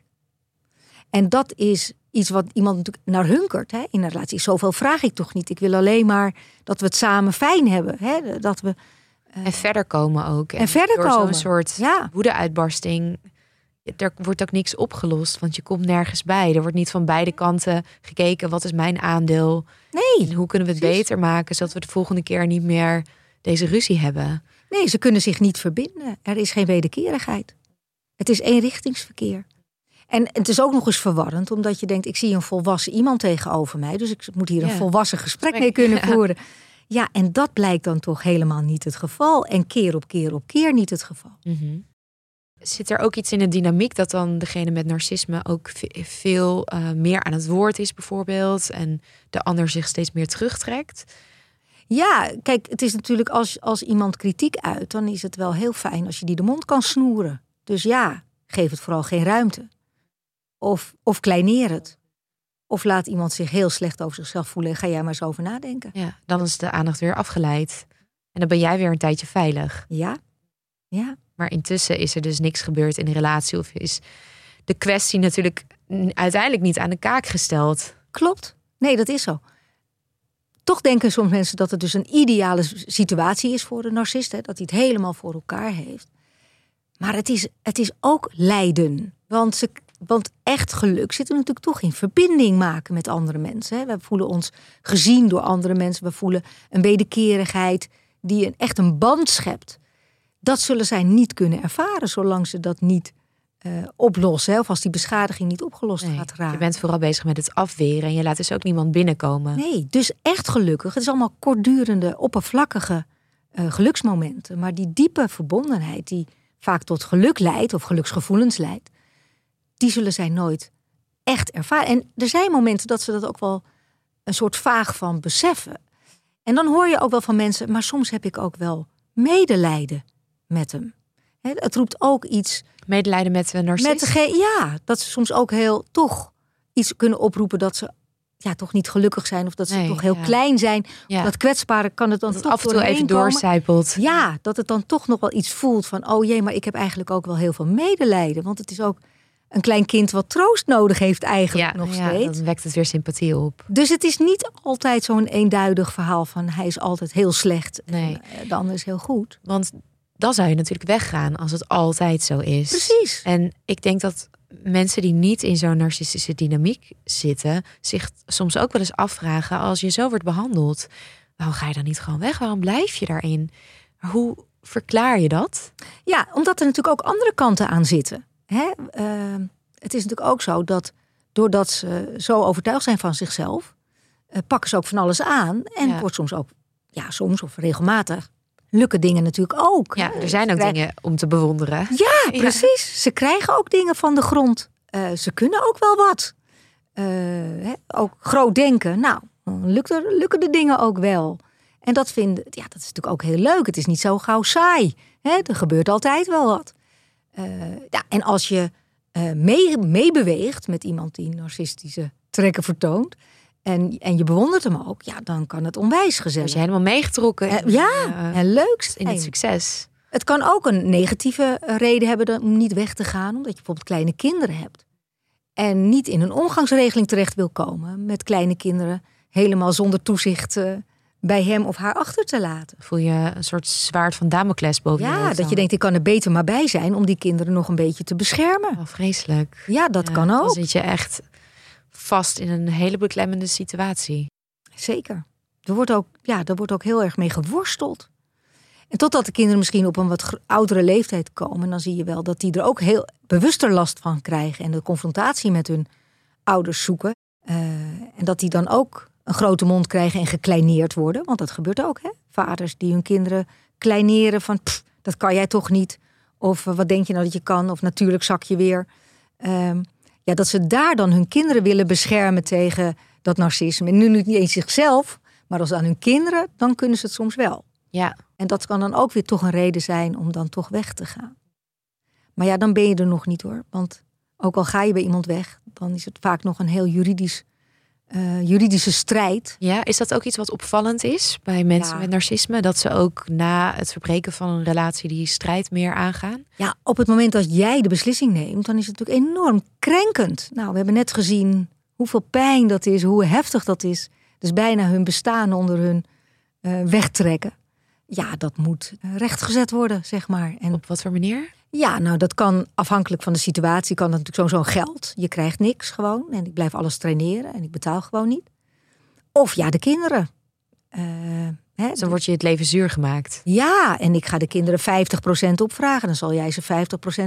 En dat is iets wat iemand natuurlijk naar hunkert hè, in een relatie. Zoveel vraag ik toch niet. Ik wil alleen maar dat we het samen fijn hebben. Hè? Dat we, En verder komen ook. En verder door komen. Zo'n soort ja, woede-uitbarsting. Er wordt ook niks opgelost, want je komt nergens bij. Er wordt niet van beide kanten gekeken. Wat is mijn aandeel? nee, En hoe kunnen we het Precies. beter maken, zodat we de volgende keer niet meer deze ruzie hebben? nee, ze kunnen zich niet verbinden. Er is geen wederkerigheid. Het is eenrichtingsverkeer. En het is ook nog eens verwarrend, omdat je denkt: ik zie een volwassen iemand tegenover mij, dus ik moet hier een Ja. volwassen gesprek mee kunnen voeren. Ja, en dat blijkt dan toch helemaal niet het geval. En keer op keer op keer niet het geval. Mhm. Zit er ook iets in de dynamiek dat dan degene met narcisme ook ve- veel eh, meer aan het woord is, bijvoorbeeld, en de ander zich steeds meer terugtrekt? Ja, kijk, het is natuurlijk als, als iemand kritiek uit, dan is het wel heel fijn als je die de mond kan snoeren. Dus ja, geef het vooral geen ruimte. Of, of kleineer het. Of laat iemand zich heel slecht over zichzelf voelen en ga jij maar eens over nadenken. Ja, dan is de aandacht weer afgeleid. En dan ben jij weer een tijdje veilig. Ja, ja, Maar intussen is er dus niks gebeurd in de relatie. Of is de kwestie natuurlijk uiteindelijk niet aan de kaak gesteld. klopt. Nee, dat is zo. Toch denken soms mensen dat het dus een ideale situatie is voor een narcist. Hè? Dat hij het helemaal voor elkaar heeft. Maar het is, het is ook lijden. Want, ze, want echt geluk zit er natuurlijk toch in verbinding maken met andere mensen. We voelen ons gezien door andere mensen. We voelen een wederkerigheid die een, echt een band schept. Dat zullen zij niet kunnen ervaren zolang ze dat niet eh, oplossen. Of als die beschadiging niet opgelost Nee, gaat raken. je bent vooral bezig met het afweren en je laat dus ook niemand binnenkomen. Nee, dus echt gelukkig. Het is allemaal kortdurende, oppervlakkige eh, geluksmomenten. Maar die diepe verbondenheid die vaak tot geluk leidt of geluksgevoelens leidt, die zullen zij nooit echt ervaren. En er zijn momenten dat ze dat ook wel een soort vaag van beseffen. En dan hoor je ook wel van mensen, maar soms heb ik ook wel medelijden met hem. Het roept ook iets Medelijden met een narcist. met degene, ja, dat ze soms ook heel toch iets kunnen oproepen dat ze ja, toch niet gelukkig zijn of dat ze Nee, toch heel ja. klein zijn. ja. Dat kwetsbare kan het dan dat toch af en toe even doorcijpelt. Ja, dat het dan toch nog wel iets voelt van oh jee, maar ik heb eigenlijk ook wel heel veel medelijden, want het is ook een klein kind wat troost nodig heeft eigenlijk nog ja, steeds. dan wekt het weer sympathie op. Dus het is niet altijd zo'n eenduidig verhaal van hij is altijd heel slecht Nee. en eh, de ander is heel goed. Want dan zou je natuurlijk weggaan als het altijd zo is. Precies. En ik denk dat mensen die niet in zo'n narcistische dynamiek zitten, zich soms ook wel eens afvragen: als je zo wordt behandeld, waarom ga je dan niet gewoon weg? Waarom blijf je daarin? Hoe verklaar je dat? Ja, omdat er natuurlijk ook andere kanten aan zitten. Hè? eh, het is natuurlijk ook zo dat doordat ze zo overtuigd zijn van zichzelf, eh, pakken ze ook van alles aan. En Ja. wordt soms ook, ja, soms of regelmatig, lukken dingen natuurlijk ook. Ja, er zijn ook krijgen- dingen om te bewonderen. Ja, Ja. precies. Ze krijgen ook dingen van de grond. Eh, ze kunnen ook wel wat. Eh, ook groot denken. Nou, er, lukken de dingen ook wel. En dat, vind, ja, dat is natuurlijk ook heel leuk. Het is niet zo gauw saai. Er gebeurt altijd wel wat. Uh, ja, en als je meebeweegt met iemand die narcistische trekken vertoont. En, en je bewondert hem ook, ja, dan kan het onwijs gezellig. Als je helemaal meegetrokken. Uh, ja, en leuk in het succes. Het kan ook een negatieve reden hebben om niet weg te gaan, omdat je bijvoorbeeld kleine kinderen hebt. En niet in een omgangsregeling terecht wil komen met kleine kinderen, helemaal zonder toezicht bij hem of haar achter te laten. Voel je een soort zwaard van Damocles boven ja, je Ja, dat je denkt, ik kan er beter maar bij zijn om die kinderen nog een beetje te beschermen. Oh, vreselijk. Ja, dat kan ook. Dan zit je echt vast in een hele beklemmende situatie. Zeker. Er wordt ook, ja, er wordt ook heel erg mee geworsteld. En totdat de kinderen misschien op een wat oudere leeftijd komen, dan zie je wel dat die er ook heel bewuster last van krijgen en de confrontatie met hun ouders zoeken. Uh, en dat die dan ook een grote mond krijgen en gekleineerd worden. Want dat gebeurt ook. Hè? Vaders die hun kinderen kleineren van dat kan jij toch niet. Of eh, wat denk je nou dat je kan? Of natuurlijk zak je weer. Um, ja, dat ze daar dan hun kinderen willen beschermen tegen dat narcisme. En nu niet eens zichzelf, maar als aan hun kinderen, dan kunnen ze het soms wel. Ja. En dat kan dan ook weer toch een reden zijn om dan toch weg te gaan. Maar ja, dan ben je er nog niet hoor. Want ook al ga je bij iemand weg, dan is het vaak nog een heel juridisch uh, juridische strijd. Ja, is dat ook iets wat opvallend is bij mensen met narcisme? Dat ze ook na het verbreken van een relatie die strijd meer aangaan? Ja, op het moment dat jij de beslissing neemt, dan is het natuurlijk enorm krenkend. Nou, we hebben net gezien hoeveel pijn dat is, hoe heftig dat is. Dus bijna hun bestaan onder hun uh, wegtrekken. Ja, dat moet rechtgezet worden, zeg maar. En op wat voor manier? Ja, nou dat kan afhankelijk van de situatie, kan dat natuurlijk zo'n geld. Je krijgt niks gewoon en ik blijf alles traineren en ik betaal gewoon niet. Of ja, de kinderen. Uh, hè, dan wordt je het leven zuur gemaakt. Ja, en ik ga de kinderen 50% opvragen. Dan zal jij ze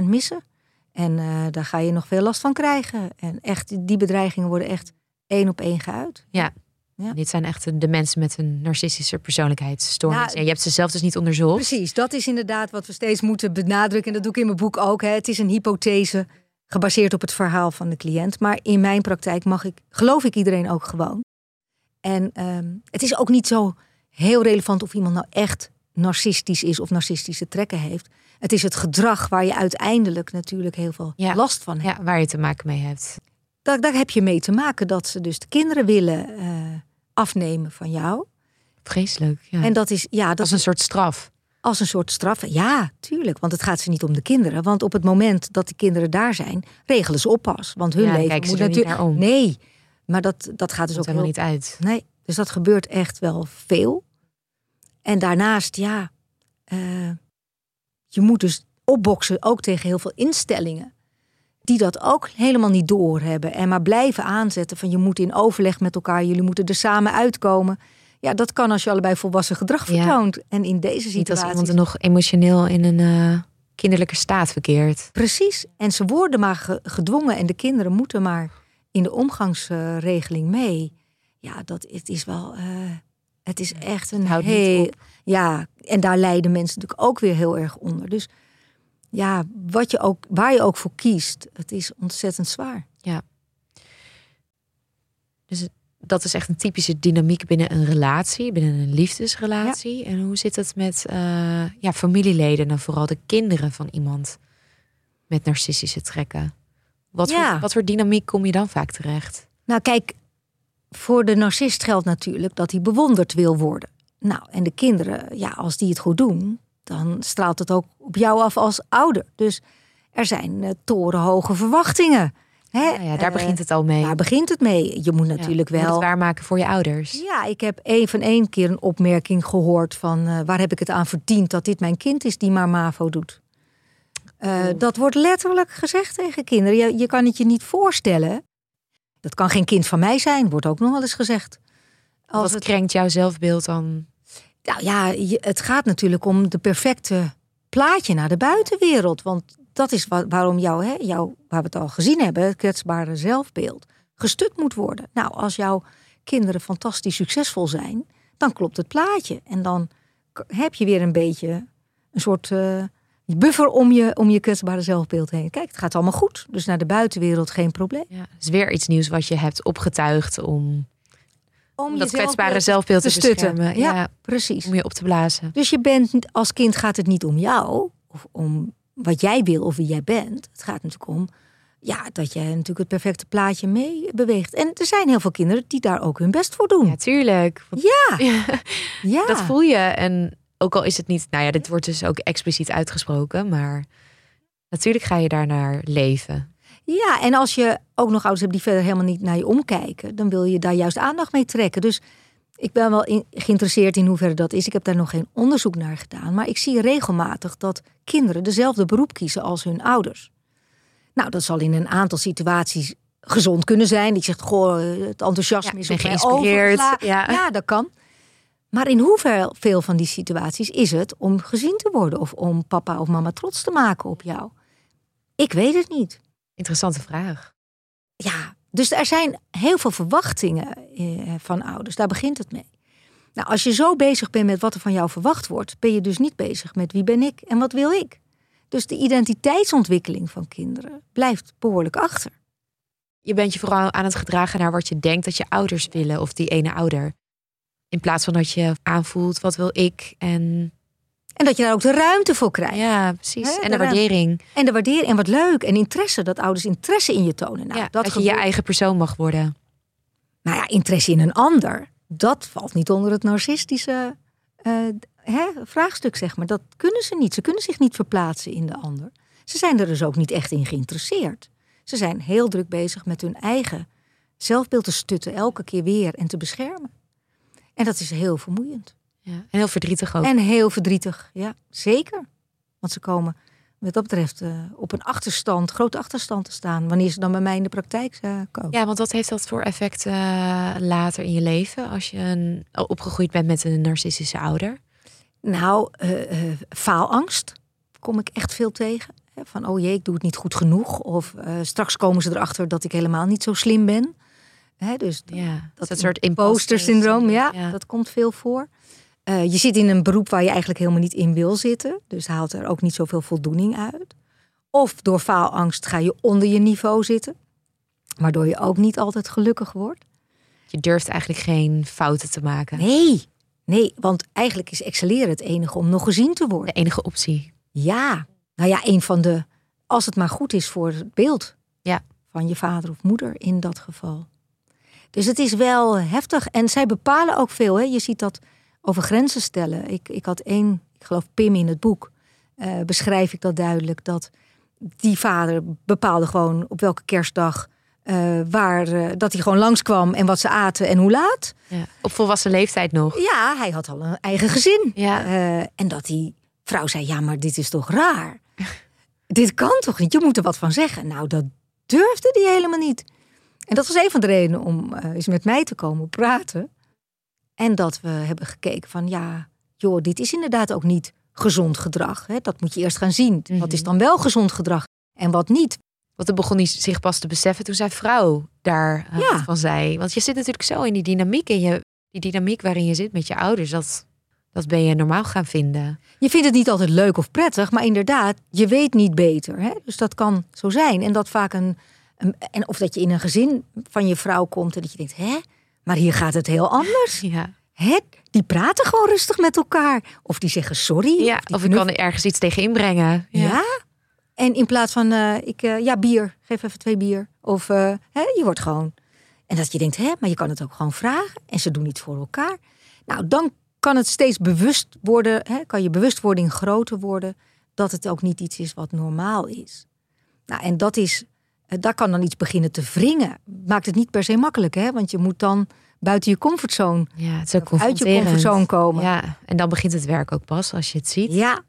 50% missen. En uh, daar ga je nog veel last van krijgen. En echt, die bedreigingen worden echt één op één geuit. Ja, ja. Dit zijn echt de mensen met een narcistische persoonlijkheidsstoornis. Nou, en je hebt ze zelf dus niet onderzocht. Precies, dat is inderdaad wat we steeds moeten benadrukken. En dat doe ik in mijn boek ook. Hè. Het is een hypothese gebaseerd op het verhaal van de cliënt. Maar in mijn praktijk mag ik, geloof ik iedereen ook gewoon. En um, het is ook niet zo heel relevant of iemand nou echt narcistisch is of narcistische trekken heeft. Het is het gedrag waar je uiteindelijk natuurlijk heel veel ja. last van hebt. Ja, waar je te maken mee hebt. Daar, daar heb je mee te maken dat ze dus de kinderen willen uh, afnemen van jou. Vreselijk. Ja. En dat is ja, dat als een soort straf. Als een soort straf, ja, tuurlijk. Want het gaat ze niet om de kinderen. Want op het moment dat de kinderen daar zijn, regelen ze oppas. Want hun ja, leven moet natuurlijk. Om. Nee, maar dat, dat gaat dus dat ook heel... niet uit. Nee, dus dat gebeurt echt wel veel. En daarnaast, ja, uh, je moet dus opboksen ook tegen heel veel instellingen die dat ook helemaal niet doorhebben. En maar blijven aanzetten van je moet in overleg met elkaar, jullie moeten er samen uitkomen. Ja, dat kan als je allebei volwassen gedrag vertoont. Ja. En in deze situatie. Niet als iemand er nog emotioneel in een uh, kinderlijke staat verkeert. Precies. En ze worden maar gedwongen en de kinderen moeten maar in de omgangsregeling mee. Ja, dat het is wel. Uh, het is echt een heel. Ja, en daar lijden mensen natuurlijk ook weer heel erg onder. Dus ja, wat je ook, waar je ook voor kiest, het is ontzettend zwaar. Ja. Dus dat is echt een typische dynamiek binnen een relatie, binnen een liefdesrelatie. En hoe zit het met uh, ja, familieleden en vooral de kinderen van iemand met narcistische trekken? Wat, ja. voor, wat voor dynamiek kom je dan vaak terecht? Nou, kijk, voor de narcist geldt natuurlijk dat hij bewonderd wil worden. Nou, en de kinderen, ja, als die het goed doen, dan straalt het ook op jou af als ouder. Dus er zijn uh, torenhoge verwachtingen. Hè? Ja, ja, daar uh, begint het al mee. Daar begint het mee. Je moet natuurlijk ja, wel. het waarmaken voor je ouders. Ja, ik heb even één keer een opmerking gehoord van uh, waar heb ik het aan verdiend dat dit mijn kind is die maar MAVO doet. Uh, dat wordt letterlijk gezegd tegen kinderen. Je, je kan het je niet voorstellen. Dat kan geen kind van mij zijn, wordt ook nog wel eens gezegd. Als Wat het... krenkt jouw zelfbeeld dan? Nou ja, het gaat natuurlijk om de perfecte plaatje naar de buitenwereld. Want dat is waarom jou, hè, jou, waar we het al gezien hebben, het kwetsbare zelfbeeld, gestut moet worden. Nou, als jouw kinderen fantastisch succesvol zijn, dan klopt het plaatje. En dan heb je weer een beetje een soort uh, buffer om je, om je kwetsbare zelfbeeld heen. Kijk, het gaat allemaal goed. Dus naar de buitenwereld geen probleem. Ja, het is weer iets nieuws wat je hebt opgetuigd om Om dat kwetsbare zelfbeeld te, te stutten. Ja, Ja, Precies. om je op te blazen. Dus je bent als kind gaat het niet om jou of om wat jij wil of wie jij bent. Het gaat natuurlijk om ja, dat jij natuurlijk het perfecte plaatje mee beweegt. En er zijn heel veel kinderen die daar ook hun best voor doen. Ja, tuurlijk. Want- Ja, (laughs) Ja, ja. Dat voel je. En ook al is het niet, nou ja, dit wordt dus ook expliciet uitgesproken, maar natuurlijk ga je daarnaar leven. Ja, en als je ook nog ouders hebt die verder helemaal niet naar je omkijken, dan wil je daar juist aandacht mee trekken. Dus ik ben wel in- geïnteresseerd in hoeverre dat is. Ik heb daar nog geen onderzoek naar gedaan, maar ik zie regelmatig dat kinderen dezelfde beroep kiezen als hun ouders. Nou, dat zal in een aantal situaties gezond kunnen zijn. Die zegt, goh, het enthousiasme Ja, is op mij geïnspireerd. overgeslagen. Ja. ja, dat kan. Maar in hoeveel van die situaties is het om gezien te worden of om papa of mama trots te maken op jou? Ik weet het niet. Interessante vraag. Ja, dus er zijn heel veel verwachtingen eh, van ouders. Daar begint het mee. Nou, als je zo bezig bent met wat er van jou verwacht wordt, ben je dus niet bezig met wie ben ik en wat wil ik. Dus de identiteitsontwikkeling van kinderen blijft behoorlijk achter. Je bent je vooral aan het gedragen naar wat je denkt dat je ouders willen of die ene ouder. In plaats van dat je aanvoelt wat wil ik en En dat je daar ook de ruimte voor krijgt. ja, precies. En de waardering. En de waardering en wat leuk en interesse, dat ouders interesse in je tonen. Nou, ja, dat dat je je eigen persoon mag worden. Nou ja, interesse in een ander, dat valt niet onder het narcistische eh, hè, vraagstuk, zeg maar. Dat kunnen ze niet. Ze kunnen zich niet verplaatsen in de ander. Ze zijn er dus ook niet echt in geïnteresseerd. Ze zijn heel druk bezig met hun eigen zelfbeeld te stutten, elke keer weer en te beschermen. En dat is heel vermoeiend. Ja. En heel verdrietig ook. En heel verdrietig, ja, zeker. Want ze komen, wat dat betreft, eh, op een achterstand, grote achterstand te staan, wanneer ze dan bij mij in de praktijk eh, komen. Ja, want wat heeft dat voor effect eh, later in je leven als je een, opgegroeid bent met een narcistische ouder? Nou, faalangst kom ik echt veel tegen. Van, oh jee, ik doe het niet goed genoeg. Of straks komen ze erachter dat ik helemaal niet zo slim ben. Hè, dus Ja, dat soort imposter syndroom, ja, ja. dat komt veel voor. Eh, je zit in een beroep waar je eigenlijk helemaal niet in wil zitten. Dus haalt er ook niet zoveel voldoening uit. Of door faalangst ga je onder je niveau zitten. Waardoor je ook niet altijd gelukkig wordt. Je durft eigenlijk geen fouten te maken. Nee, nee, want eigenlijk is excelleren het enige om nog gezien te worden. De enige optie. Ja, nou ja, een van de. Als het maar goed is voor het beeld Ja. van je vader of moeder in dat geval. Dus het is wel heftig. En zij bepalen ook veel. Hè? Je ziet dat over grenzen stellen. Ik, ik had één, ik geloof Pim in het boek, eh, beschrijf ik dat duidelijk. Dat die vader bepaalde gewoon op welke kerstdag. eh, waar, eh, dat hij gewoon langskwam en wat ze aten en hoe laat. Ja. Op volwassen leeftijd nog. Ja, hij had al een eigen gezin. Ja. En dat die vrouw zei: Ja, maar dit is toch raar? (laughs) dit kan toch niet? Je moet er wat van zeggen. Nou, dat durfde hij helemaal niet. En dat was een van de redenen om eens met mij te komen praten. En dat we hebben gekeken van ja, joh, dit is inderdaad ook niet gezond gedrag. Hè? Dat moet je eerst gaan zien. Wat is Mhm. dan wel gezond gedrag en wat niet? Want toen begon hij zich pas te beseffen toen zijn vrouw daar eh, Ja. van zei. Want je zit natuurlijk zo in die dynamiek. En je, die dynamiek waarin je zit met je ouders, dat, dat ben je normaal gaan vinden. Je vindt het niet altijd leuk of prettig, maar inderdaad, je weet niet beter. Hè? Dus dat kan zo zijn. En dat vaak een, een- En of dat je in een gezin van je vrouw komt en dat je denkt, hè, maar hier gaat het heel anders. (laughs) Ja, Hè? Die praten gewoon rustig met elkaar. Of die zeggen sorry. ja of ik kan er ergens iets tegen inbrengen. Ja. En in plaats van, eh, ik, eh, ja, bier, geef even twee bier. Of eh, hè, je wordt gewoon. En dat je denkt, hè, maar je kan het ook gewoon vragen. En ze doen iets voor elkaar. Nou, dan kan het steeds bewust worden, hè, kan je bewustwording groter worden. Dat het ook niet iets is wat normaal is. Nou, en dat is, daar kan dan iets beginnen te wringen. Maakt het niet per se makkelijk, hè? Want je moet dan buiten je comfortzone, Ja, het is ook uit je comfortzone komen. Ja, en dan begint het werk ook pas als je het ziet. Ja,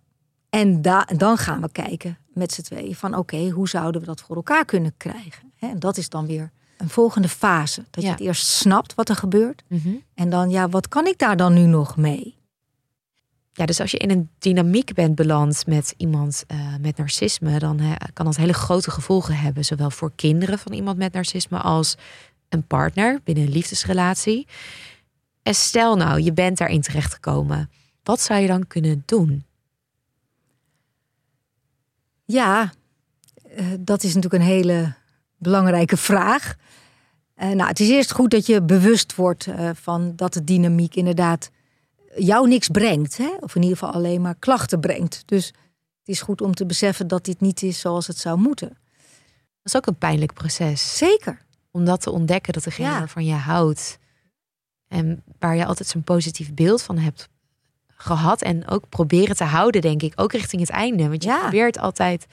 en da dan gaan we kijken met z'n tweeën van oké, hoe zouden we dat voor elkaar kunnen krijgen? Hè, En dat is dan weer een volgende fase. Dat Ja. je het eerst snapt wat er gebeurt. Mhm. En dan, ja, wat kan ik daar dan nu nog mee? Ja, dus als je in een dynamiek bent beland met iemand eh, met narcisme, dan kan dat hele grote gevolgen hebben. Zowel voor kinderen van iemand met narcisme als een partner binnen een liefdesrelatie. En stel nou, je bent daarin terechtgekomen. Wat zou je dan kunnen doen? Ja, eh, dat is natuurlijk een hele belangrijke vraag. Uh, nou, het is eerst goed dat je bewust wordt van dat de dynamiek inderdaad jou niks brengt. Hè? Of in ieder geval alleen maar klachten brengt. Dus het is goed om te beseffen dat dit niet is zoals het zou moeten. Dat is ook een pijnlijk proces. Zeker. Om dat te ontdekken dat degene ja. waarvan je houdt en waar je altijd zo'n positief beeld van hebt gehad en ook proberen te houden, denk ik, ook richting het einde. Want je Ja. probeert altijd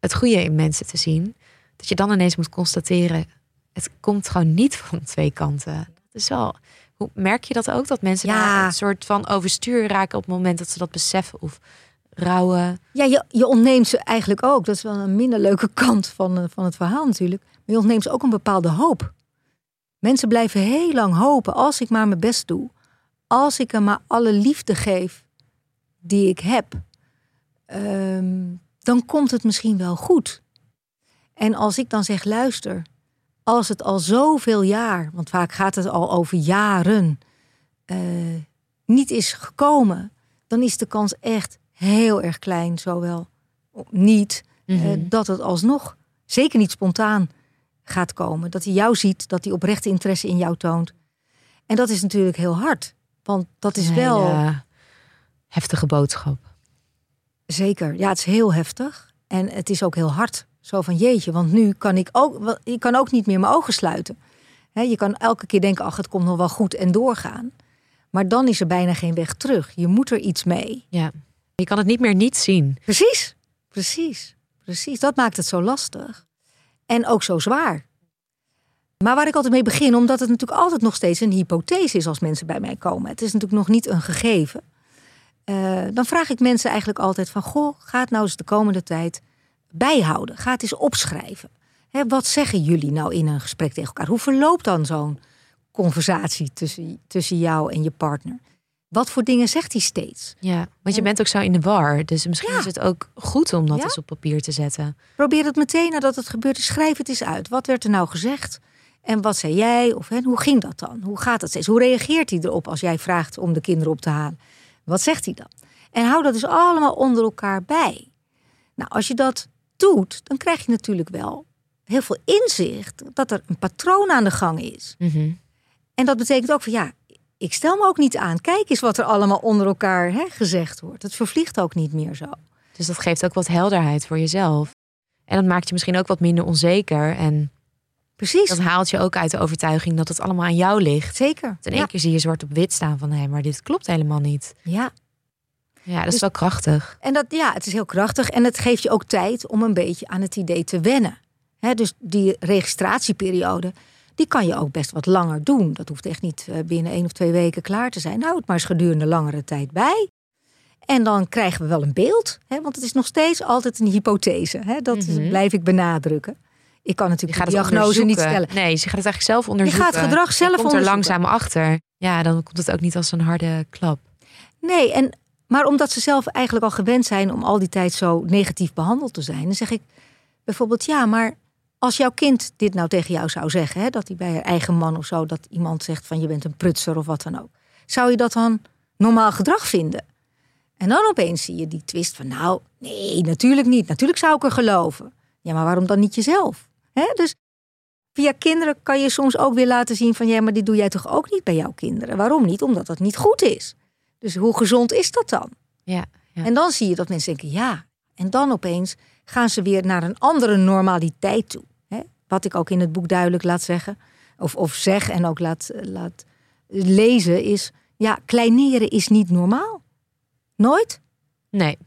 het goede in mensen te zien. Dat je dan ineens moet constateren, het komt gewoon niet (laughs) van twee kanten. Dat is wel. Hoe merk je dat ook? Dat mensen Ja. daar een soort van overstuur raken op het moment dat ze dat beseffen of rouwen. Ja, je, je ontneemt ze eigenlijk ook. Dat is wel een minder leuke (laughs) kant van, eh, van het verhaal natuurlijk. Maar je ontneemt ze ook een bepaalde hoop. Mensen blijven heel lang hopen als ik maar mijn best doe. Als ik er maar alle liefde geef die ik heb. ehm, dan komt het misschien wel goed. En als ik dan zeg, luister, als het al zoveel jaar, want vaak gaat het al over jaren, eh, niet is gekomen, dan is de kans echt heel erg klein, zowel niet, eh, dat het alsnog zeker niet spontaan gaat komen. Dat hij jou ziet, dat hij oprechte interesse in jou toont. En dat is natuurlijk heel hard, want dat is Een wel hele heftige boodschap. zeker. Ja, het is heel heftig en het is ook heel hard. Zo van jeetje, want nu kan ik ook, ik kan ook niet meer mijn ogen sluiten. Je kan elke keer denken, ach, het komt nog wel goed en doorgaan. Maar dan is er bijna geen weg terug. Je moet er iets mee. Ja. Je kan het niet meer niet zien. Precies, precies, precies. Dat maakt het zo lastig. En ook zo zwaar. Maar waar ik altijd mee begin, omdat het natuurlijk altijd nog steeds een hypothese is als mensen bij mij komen. Het is natuurlijk nog niet een gegeven. Eh, dan vraag ik mensen eigenlijk altijd van, goh, ga het nou eens de komende tijd bijhouden. Ga het eens opschrijven. Hè, wat zeggen jullie nou in een gesprek tegen elkaar? Hoe verloopt dan zo'n conversatie tussen, tussen jou en je partner? Wat voor dingen zegt hij steeds? Ja, want je bent ook zo in de war. Dus misschien Ja. is het ook goed om dat Ja. eens op papier te zetten. Probeer het meteen nadat het gebeurd is. Schrijf het eens uit. Wat werd er nou gezegd? En wat zei jij? Of hè, hoe ging dat dan? Hoe gaat het steeds? Hoe reageert hij erop als jij vraagt om de kinderen op te halen? Wat zegt hij dan? En hou dat dus allemaal onder elkaar bij. Nou, als je dat doet, dan krijg je natuurlijk wel heel veel inzicht dat er een patroon aan de gang is. Mhm. En dat betekent ook van ja, ik stel me ook niet aan. Kijk eens wat er allemaal onder elkaar hè, gezegd wordt. Het vervliegt ook niet meer zo. Dus dat geeft ook wat helderheid voor jezelf. En dat maakt je misschien ook wat minder onzeker. En Precies. dat haalt je ook uit de overtuiging dat het allemaal aan jou ligt. Zeker. In één Ja. keer zie je zwart op wit staan van hé, maar dit klopt helemaal niet. ja. Ja, dat is Dus- wel krachtig. En dat, ja, het is heel krachtig en het geeft je ook tijd om een beetje aan het idee te wennen. Hè, dus die registratieperiode, die kan je ook best wat langer doen. Dat hoeft echt niet eh, binnen één of twee weken klaar te zijn. Nou, het maar eens gedurende langere tijd bij. En dan krijgen we wel een beeld. Hè, want het is nog steeds altijd een hypothese. Hè, dat Mhm. blijf ik benadrukken. Ik kan Je natuurlijk de diagnose niet stellen. Nee, je gaat het eigenlijk zelf onderzoeken. gaat het gedrag zelf Je komt er langzaam achter. Ja, dan komt het ook niet als een harde klap. Nee, en, maar omdat ze zelf eigenlijk al gewend zijn om al die tijd zo negatief behandeld te zijn, dan zeg ik bijvoorbeeld: ja, maar als jouw kind dit nou tegen jou zou zeggen, hè, dat hij bij haar eigen man of zo, dat iemand zegt van je bent een prutser of wat dan ook, zou je dat dan normaal gedrag vinden? En dan opeens zie je die twist van: nou, nee, natuurlijk niet. Natuurlijk zou ik er geloven. Ja, maar waarom dan niet jezelf? Hè? Dus via kinderen kan je soms ook weer laten zien van ja, maar dit doe jij toch ook niet bij jouw kinderen? Waarom niet? Omdat dat niet goed is. Dus hoe gezond is dat dan? Ja, ja. En dan zie je dat mensen denken ja. En dan opeens gaan ze weer naar een andere normaliteit toe. Hè? Wat ik ook in het boek duidelijk laat zeggen, of, of zeg en ook laat, laat lezen, is ja, kleineren is niet normaal. Nooit. Nee,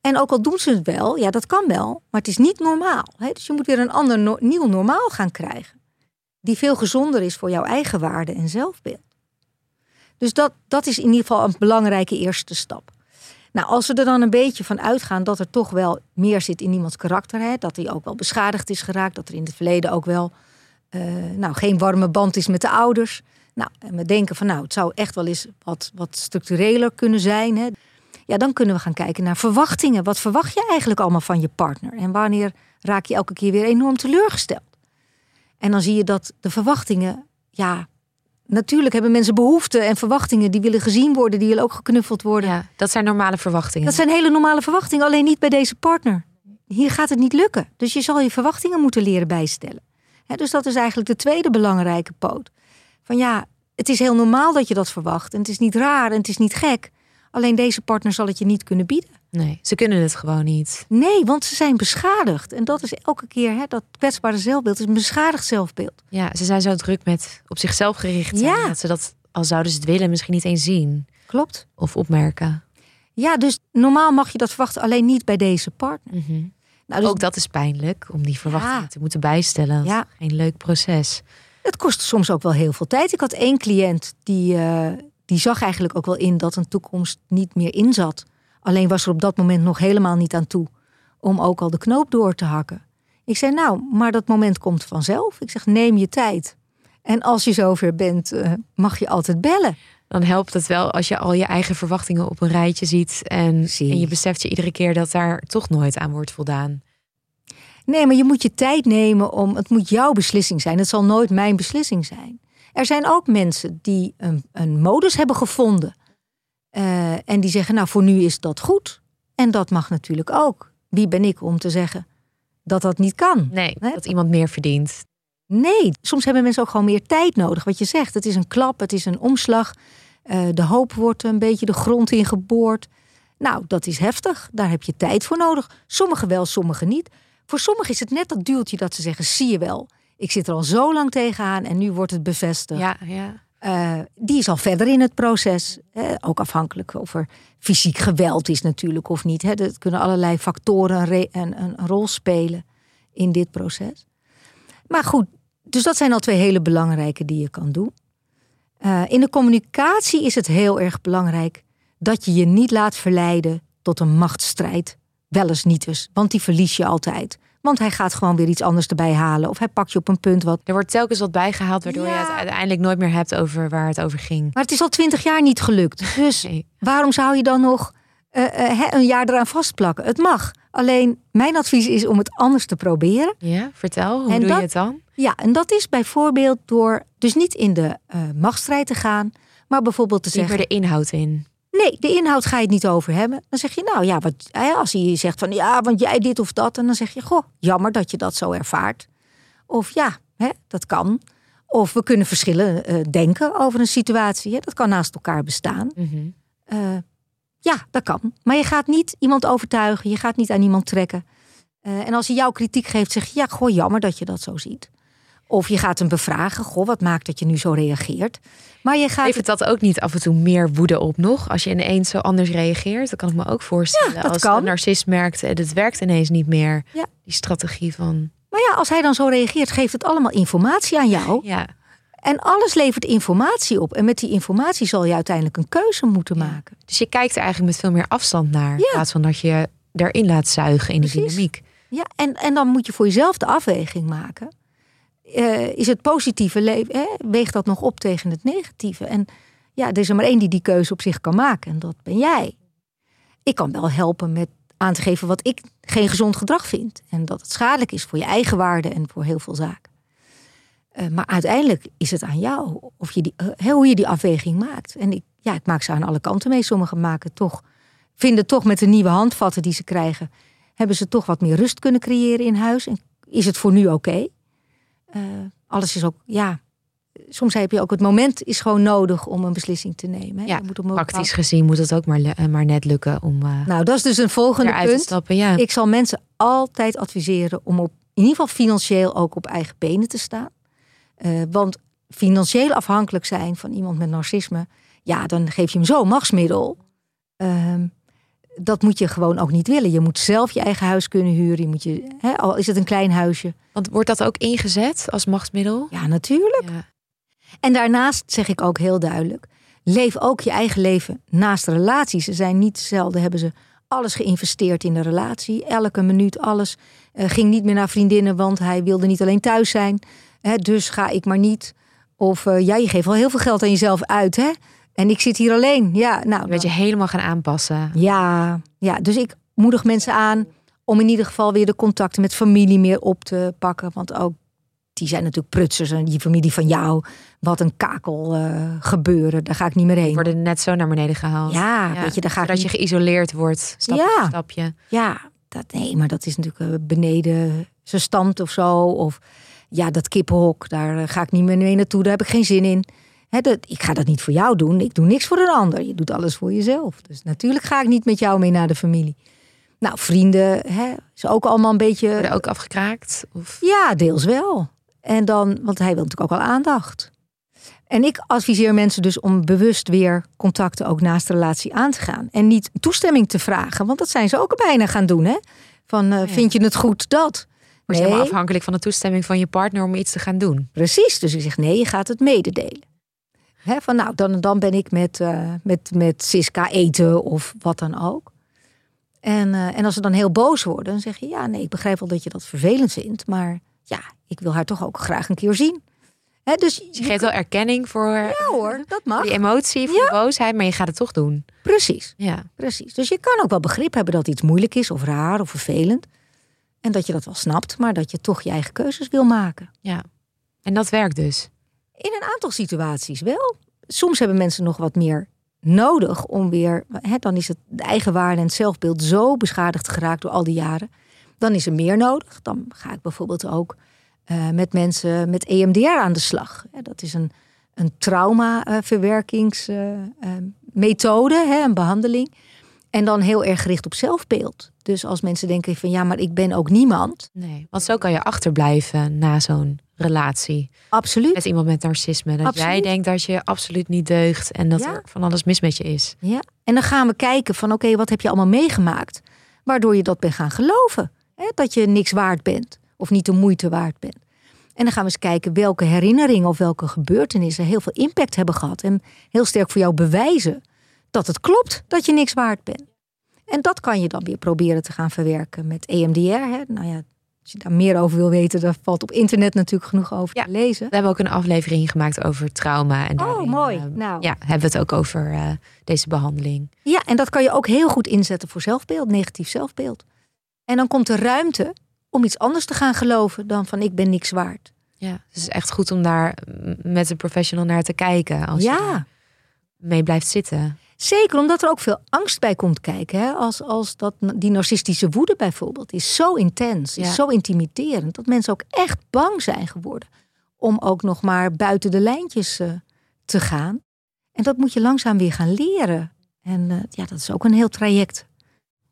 En ook al doen ze het wel, ja, dat kan wel, maar het is niet normaal. Hè? Dus je moet weer een ander no- nieuw normaal gaan krijgen. Die veel gezonder is voor jouw eigen waarde en zelfbeeld. Dus dat, dat is in ieder geval een belangrijke eerste stap. Nou, als we er dan een beetje van uitgaan dat er toch wel meer zit in iemands karakter, hè? dat hij ook wel beschadigd is geraakt, dat er in het verleden ook wel eh, nou, geen warme band is met de ouders. Nou, en we denken van nou, het zou echt wel eens wat, wat structureler kunnen zijn. Hè? Ja, dan kunnen we gaan kijken naar verwachtingen. Wat verwacht je eigenlijk allemaal van je partner? En wanneer raak je elke keer weer enorm teleurgesteld? En dan zie je dat de verwachtingen, ja, natuurlijk hebben mensen behoeften en verwachtingen die willen gezien worden, die willen ook geknuffeld worden. ja, dat zijn normale verwachtingen. Dat zijn hele normale verwachtingen, alleen niet bij deze partner. Hier gaat het niet lukken. Dus je zal je verwachtingen moeten leren bijstellen. dus dat is eigenlijk de tweede belangrijke poot. Van ja, het is heel normaal dat je dat verwacht. En het is niet raar en het is niet gek. Alleen deze partner zal het je niet kunnen bieden. Nee, ze kunnen het gewoon niet. Nee, want ze zijn beschadigd. En dat is elke keer, hè, dat kwetsbare zelfbeeld is een beschadigd zelfbeeld. Ja, ze zijn zo druk met op zichzelf gericht zijn. Ja. Dat ze dat, al zouden ze het willen, misschien niet eens zien Klopt. of opmerken. Ja, dus normaal mag je dat verwachten, alleen niet bij deze partner. Mhm. Nou, dus Ook dat is pijnlijk, om die verwachtingen Ja. te moeten bijstellen. Ja. Geen leuk proces. Het kost soms ook wel heel veel tijd. Ik had één cliënt die, eh, die zag eigenlijk ook wel in dat een toekomst niet meer in zat. Alleen was er op dat moment nog helemaal niet aan toe om ook al de knoop door te hakken. Ik zei, nou, maar dat moment komt vanzelf. Ik zeg, neem je tijd. En als je zover bent, eh, mag je altijd bellen. Dan helpt het wel als je al je eigen verwachtingen op een rijtje ziet. En, en je beseft je iedere keer dat daar toch nooit aan wordt voldaan. Nee, maar je moet je tijd nemen om. Het moet jouw beslissing zijn. Het zal nooit mijn beslissing zijn. Er zijn ook mensen die een, een modus hebben gevonden. Eh, en die zeggen, nou, voor nu is dat goed. En dat mag natuurlijk ook. Wie ben ik om te zeggen dat dat niet kan? Nee, Nee. dat iemand meer verdient. Nee, soms hebben mensen ook gewoon meer tijd nodig. Wat je zegt, het is een klap, het is een omslag. Eh, de hoop wordt een beetje de grond in geboord. Nou, dat is heftig. Daar heb je tijd voor nodig. Sommigen wel, sommigen niet. Voor sommigen is het net dat duwtje dat ze zeggen: zie je wel, ik zit er al zo lang tegenaan en nu wordt het bevestigd. Ja, ja. Eh, die is al verder in het proces. Hè, ook afhankelijk of er fysiek geweld is natuurlijk of niet. Hè. Er kunnen allerlei factoren een, een, rol spelen in dit proces. Maar goed, dus dat zijn al twee hele belangrijke die je kan doen. Eh, in de communicatie is het heel erg belangrijk dat je je niet laat verleiden tot een machtsstrijd. Wel eens niet dus, want die verlies je altijd. Want hij gaat gewoon weer iets anders erbij halen. Of hij pakt je op een punt wat Er wordt telkens wat bijgehaald, waardoor je het uiteindelijk nooit meer hebt over waar het over ging. Maar het is al twintig jaar niet gelukt. Dus (laughs) Nee. waarom zou je dan nog eh, eh, een jaar eraan vastplakken? Het mag. Alleen mijn advies is om het anders te proberen. Ja, vertel, hoe En doe dat- je het dan? Ja, en dat is bijvoorbeeld door dus niet in de eh machtsstrijd te gaan, maar bijvoorbeeld te meer zeggen: de inhoud in. Nee, de inhoud ga je het niet over hebben. Dan zeg je nou ja, wat, als hij zegt van ja, want jij dit of dat, en dan zeg je goh, jammer dat je dat zo ervaart. Of ja, hè, dat kan. Of we kunnen verschillen eh, denken over een situatie. Hè. Dat kan naast elkaar bestaan. Mhm. Eh, ja, dat kan. Maar je gaat niet iemand overtuigen. Je gaat niet aan iemand trekken. Eh, en als hij jou kritiek geeft, zeg je... ja, goh, jammer dat je dat zo ziet. Of je gaat hem bevragen. Goh, wat maakt dat je nu zo reageert? Maar je gaat... Levert dat ook niet af en toe meer woede op nog? Als je ineens zo anders reageert, dat kan ik me ook voorstellen. Ja, als kan. een narcist merkt en het werkt ineens niet meer. Ja. Die strategie van, Maar ja, als hij dan zo reageert, geeft het allemaal informatie aan jou. ja, En alles levert informatie op. En met die informatie zal je uiteindelijk een keuze moeten maken. Dus je kijkt er eigenlijk met veel meer afstand naar. In plaats van dat je erin laat zuigen in de dynamiek. Ja, en, en dan moet je voor jezelf de afweging maken. Eh, is het positieve leven, hè, weegt dat nog op tegen het negatieve? En ja, er is er maar één die die keuze op zich kan maken. En dat ben jij. Ik kan wel helpen met aan te geven wat ik geen gezond gedrag vind. En dat het schadelijk is voor je eigen waarde en voor heel veel zaken. Eh, maar uiteindelijk is het aan jou of je die, eh, hoe je die afweging maakt. En ik, ja, ik maak ze aan alle kanten mee. Sommigen maken toch, vinden toch met de nieuwe handvatten die ze krijgen, hebben ze toch wat meer rust kunnen creëren in huis. En is het voor nu oké? Eh, alles is ook, ja. Soms heb je ook het moment is gewoon nodig om een beslissing te nemen. Hè. Ja, moet Praktisch gezien moet het ook maar, eh, maar net lukken om eh Nou, dat is dus een volgende te punt. stappen. Ja. Ik zal mensen altijd adviseren om op, in ieder geval financieel ook op eigen benen te staan. Want financieel afhankelijk zijn van iemand met narcisme, ja, dan geef je hem zo'n machtsmiddel. Ehm, dat moet je gewoon ook niet willen. Je moet zelf je eigen huis kunnen huren. Je moet je, hè, al is het een klein huisje. Want wordt dat ook ingezet als machtsmiddel? Ja, natuurlijk. Ja. En daarnaast zeg ik ook heel duidelijk: leef ook je eigen leven naast de relatie. Ze zijn niet zelden, hebben ze alles geïnvesteerd in de relatie. Elke minuut, alles. Eh, ging niet meer naar vriendinnen, want hij wilde niet alleen thuis zijn. Hè, dus ga ik maar niet. Of eh, ja, je geeft wel heel veel geld aan jezelf uit, hè? En ik zit hier alleen. Ja, nou. Werd je helemaal gaan aanpassen. Ja, ja, dus ik moedig mensen aan om in ieder geval weer de contacten met familie meer op te pakken. Want ook die zijn natuurlijk prutsers en die familie van jou. Wat een kakel eh, gebeuren, daar ga ik niet meer heen. Worden net zo naar beneden gehaald. Ja, weet je, daar ga ik Zodat je geïsoleerd wordt, stapje Ja. stapje. Ja, dat, nee, maar dat is natuurlijk eh, beneden zijn stand of zo. Of, ja, dat kippenhok, daar eh, ga ik niet meer mee naartoe, daar heb ik geen zin in. Dat, ik ga dat niet voor jou doen, ik doe niks voor een ander. Je doet alles voor jezelf. Dus natuurlijk ga ik niet met jou mee naar de familie. Nou, vrienden, hè, is ook allemaal een beetje. Worden ook afgekraakt? Of? Ja, deels wel. En dan, want hij wil natuurlijk ook wel aandacht. En ik adviseer mensen dus om bewust weer contacten ook naast de relatie aan te gaan. En niet toestemming te vragen, want dat zijn ze ook bijna gaan doen. Hè? Van, uh, vind je het goed dat? Maar nee. helemaal afhankelijk van de toestemming van je partner om iets te gaan doen. Precies, dus ik zeg nee, je gaat het mededelen. Hè, van nou, dan, dan ben ik met, uh, met, met Siska eten of wat dan ook. En, uh, en als ze dan heel boos worden, dan zeg je ja, nee, ik begrijp wel dat je dat vervelend vindt, maar ja, ik wil haar toch ook graag een keer zien. He, dus je geeft wel erkenning voor ja, hoor, dat mag. die emotie, voor ja. de boosheid, maar je gaat het toch doen. Precies. Ja. Precies. Dus je kan ook wel begrip hebben dat iets moeilijk is of raar of vervelend. En dat je dat wel snapt, maar dat je toch je eigen keuzes wil maken. Ja. En dat werkt dus? In een aantal situaties wel. Soms hebben mensen nog wat meer nodig om weer. Hè, dan is het de eigen waarde en het zelfbeeld zo beschadigd geraakt door al die jaren. Dan is er meer nodig. Dan ga ik bijvoorbeeld ook uh, met mensen met EMDR aan de slag. Dat is een, een traumaverwerkingsmethode, uh, uh, een behandeling. En dan heel erg gericht op zelfbeeld. Dus als mensen denken van ja, maar ik ben ook niemand. Nee, want zo kan je achterblijven na zo'n relatie. Absoluut. Met iemand met narcisme. Dat absoluut. jij denkt dat je absoluut niet deugt en dat ja. er van alles mis met je is. Ja, en dan gaan we kijken van oké, okay, wat heb je allemaal meegemaakt? Waardoor je dat bent gaan geloven. Hè? Dat je niks waard bent of niet de moeite waard bent. En dan gaan we eens kijken welke herinneringen of welke gebeurtenissen heel veel impact hebben gehad. En heel sterk voor jou bewijzen dat het klopt dat je niks waard bent. En dat kan je dan weer proberen te gaan verwerken met EMDR. Hè? Nou ja, als je daar meer over wil weten, dan valt op internet natuurlijk genoeg over ja, te lezen. We hebben ook een aflevering gemaakt over trauma. En oh, mooi. Uh, nou. Ja, hebben we het ook over uh, deze behandeling. Ja, en dat kan je ook heel goed inzetten voor zelfbeeld, negatief zelfbeeld. En dan komt er ruimte om iets anders te gaan geloven dan van ik ben niks waard. Ja, dus het is echt goed om daar met een professional naar te kijken. Als ja. je mee blijft zitten. Zeker, omdat er ook veel angst bij komt kijken. Hè? Als, als dat, die narcistische woede bijvoorbeeld is zo intens, is zo intimiderend, dat mensen ook echt bang zijn geworden om ook nog maar buiten de lijntjes uh, te gaan. En dat moet je langzaam weer gaan leren. En uh, ja, dat is ook een heel traject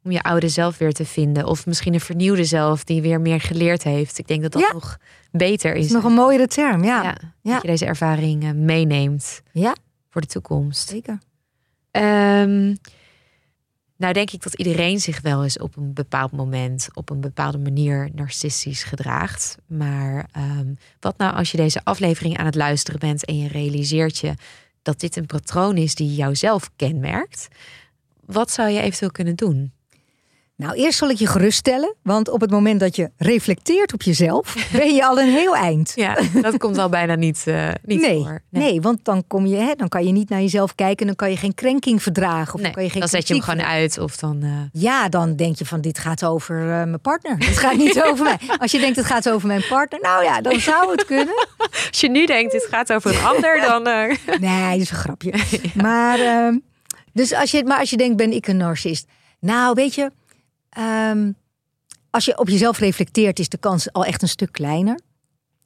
om je oude zelf weer te vinden. Of misschien een vernieuwde zelf die weer meer geleerd heeft. Ik denk dat dat ja. nog beter is. Nog een mooiere term, ja. ja, ja. Dat je deze ervaring uh, meeneemt ja. voor de toekomst. Zeker. Um, nou denk ik dat iedereen zich wel eens op een bepaald moment, op een bepaalde manier narcistisch gedraagt. Maar um, wat nou als je deze aflevering aan het luisteren bent en je realiseert je dat dit een patroon is die jouzelf kenmerkt? Wat zou je eventueel kunnen doen? Nou, eerst zal ik je geruststellen, want op het moment dat je reflecteert op jezelf, (laughs) ben je al een heel eind. Ja, dat komt al bijna niet, uh, niet nee, voor. Nee. nee, want dan, kom je, hè, dan kan je niet naar jezelf kijken, dan kan je geen krenking verdragen. Of nee, kan je geen dan zet je hem gewoon uit. Of dan, uh... Ja, dan denk je van dit gaat over uh, mijn partner. Het gaat niet (laughs) over mij. Als je denkt het gaat over mijn partner, nou ja, dan zou het kunnen. (laughs) Als je nu denkt het gaat over een ander, dan... Nee, dat is een grapje. ja. Maar, ehm, dus als je, maar als je denkt, ben ik een narcist? Nou, weet je... Um, als je op jezelf reflecteert, is de kans al echt een stuk kleiner.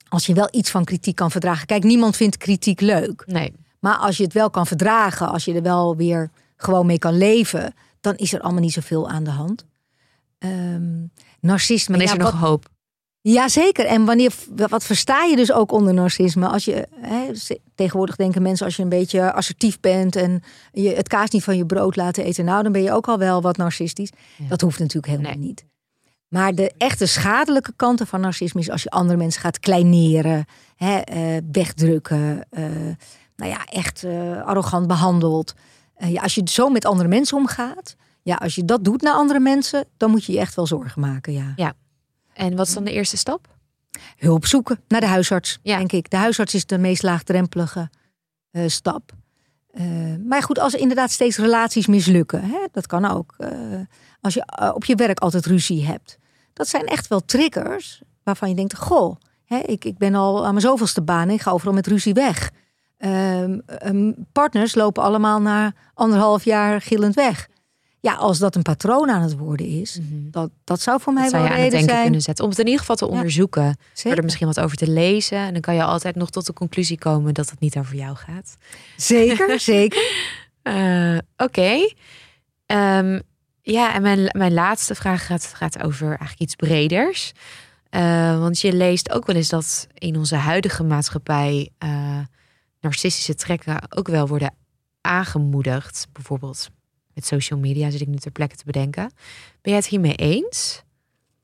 Als je wel iets van kritiek kan verdragen. Kijk, niemand vindt kritiek leuk. Nee. Maar als je het wel kan verdragen, als je er wel weer gewoon mee kan leven, dan is er allemaal niet zoveel aan de hand. Um, narcisme. Dan is er ja, nog wat, hoop. Jazeker. En wanneer, wat versta je dus ook onder narcisme? Als je, hè, tegenwoordig denken mensen als je een beetje assertief bent en je het kaas niet van je brood laten eten, nou dan ben je ook al wel wat narcistisch. Ja. Dat hoeft natuurlijk helemaal nee. niet. Maar de echte schadelijke kanten van narcisme is als je andere mensen gaat kleineren, hè, uh, wegdrukken, uh, nou ja, echt uh, arrogant behandelt. ja, als je zo met andere mensen omgaat, ja, als je dat doet naar andere mensen, dan moet je je echt wel zorgen maken. Ja. ja. En wat is dan de eerste stap? Hulp zoeken naar de huisarts, ja. denk ik. De huisarts is de meest laagdrempelige uh, stap. Uh, maar goed, als er inderdaad steeds relaties mislukken, hè, dat kan ook. Uh, als je op je werk altijd ruzie hebt. Dat zijn echt wel triggers waarvan je denkt, goh, hè, ik, ik ben al aan mijn zoveelste baan, ik ga overal met ruzie weg. Um, partners lopen allemaal na anderhalf jaar gillend weg. Ja, als dat een patroon aan het worden is, Mhm. dat, dat zou voor mij Dat zou wel je een aan het reden denken zijn. kunnen zetten. Om het in ieder geval te Ja. onderzoeken. Zeker. er misschien wat over te lezen. En dan kan je altijd nog tot de conclusie komen dat het niet over jou gaat. Zeker, (laughs) zeker. Eh, Oké. Ehm, ja, en mijn, mijn laatste vraag gaat, gaat over eigenlijk iets breders. Eh, want je leest ook wel eens dat in onze huidige maatschappij eh, narcistische trekken ook wel worden aangemoedigd. Bijvoorbeeld met social media zit ik nu ter plekke te bedenken. Ben jij het hiermee eens?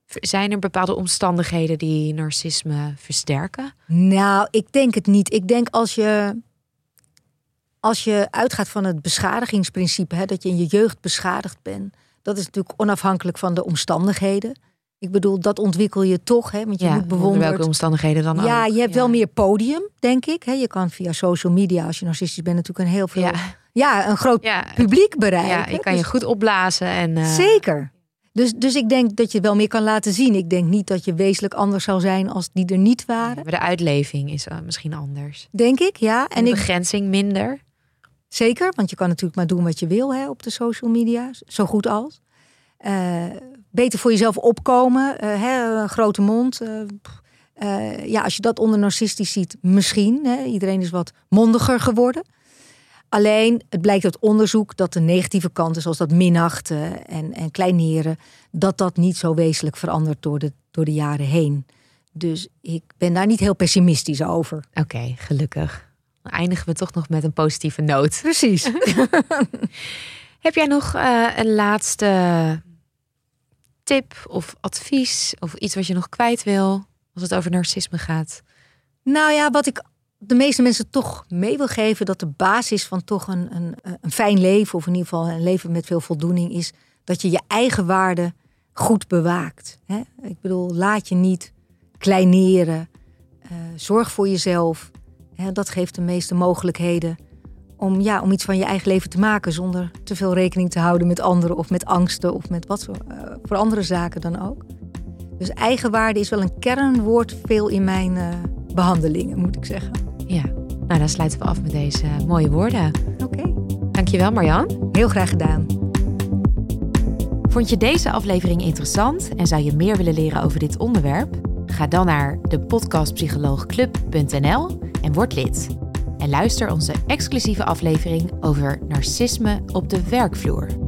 Zijn er bepaalde omstandigheden die narcisme versterken? Nou, ik denk het niet. Ik denk als je, als je uitgaat van het beschadigingsprincipe, hè, dat je in je jeugd beschadigd bent, dat is natuurlijk onafhankelijk van de omstandigheden. Ik bedoel, dat ontwikkel je toch, hè, want je moet onder bewonderd. welke omstandigheden dan ook. Ja, je hebt wel meer podium, denk ik. Hè. Je kan via social media, als je narcistisch bent, natuurlijk een heel veel, ja, Ja, een groot ja, publiek bereiken. ja, je kan je Dus- goed opblazen. En, eh, Zeker. Dus, dus ik denk dat je wel meer kan laten zien. Ik denk niet dat je wezenlijk anders zou zijn als die er niet waren. Maar de uitleving is eh, misschien anders. Denk ik, ja. En de ik, begrenzing minder. zeker, want je kan natuurlijk maar doen wat je wil hè, op de social media. Zo goed als. Eh, beter voor jezelf opkomen. hè, een grote mond. ja, als je dat onder narcistisch ziet, misschien. Hè, iedereen is wat mondiger geworden. Alleen, het blijkt uit onderzoek dat de negatieve kanten, zoals dat minachten en, en kleineren, dat dat niet zo wezenlijk verandert door de, door de jaren heen. Dus ik ben daar niet heel pessimistisch over. Oké, gelukkig. Dan eindigen we toch nog met een positieve noot. Precies. (laughs) Heb jij nog eh, een laatste tip of advies of iets wat je nog kwijt wil als het over narcisme gaat? Nou ja, wat ik de meeste mensen toch mee wil geven, dat de basis van toch een, een, een fijn leven, of in ieder geval een leven met veel voldoening, is dat je je eigen waarde goed bewaakt. Hè? Ik bedoel, laat je niet kleineren. Eh, zorg voor jezelf. Hè? Dat geeft de meeste mogelijkheden om, ja, om iets van je eigen leven te maken zonder te veel rekening te houden met anderen of met angsten of met wat voor, eh, andere zaken dan ook. Dus eigenwaarde is wel een kernwoord veel in mijn eh, behandelingen, moet ik zeggen. Ja, nou dan sluiten we af met deze mooie woorden. Oké, Dankjewel Marjan. heel graag gedaan. Vond je deze aflevering interessant en zou je meer willen leren over dit onderwerp? Ga dan naar de podcastpsycholoogclub.nl en word lid. En luister onze exclusieve aflevering over narcisme op de werkvloer.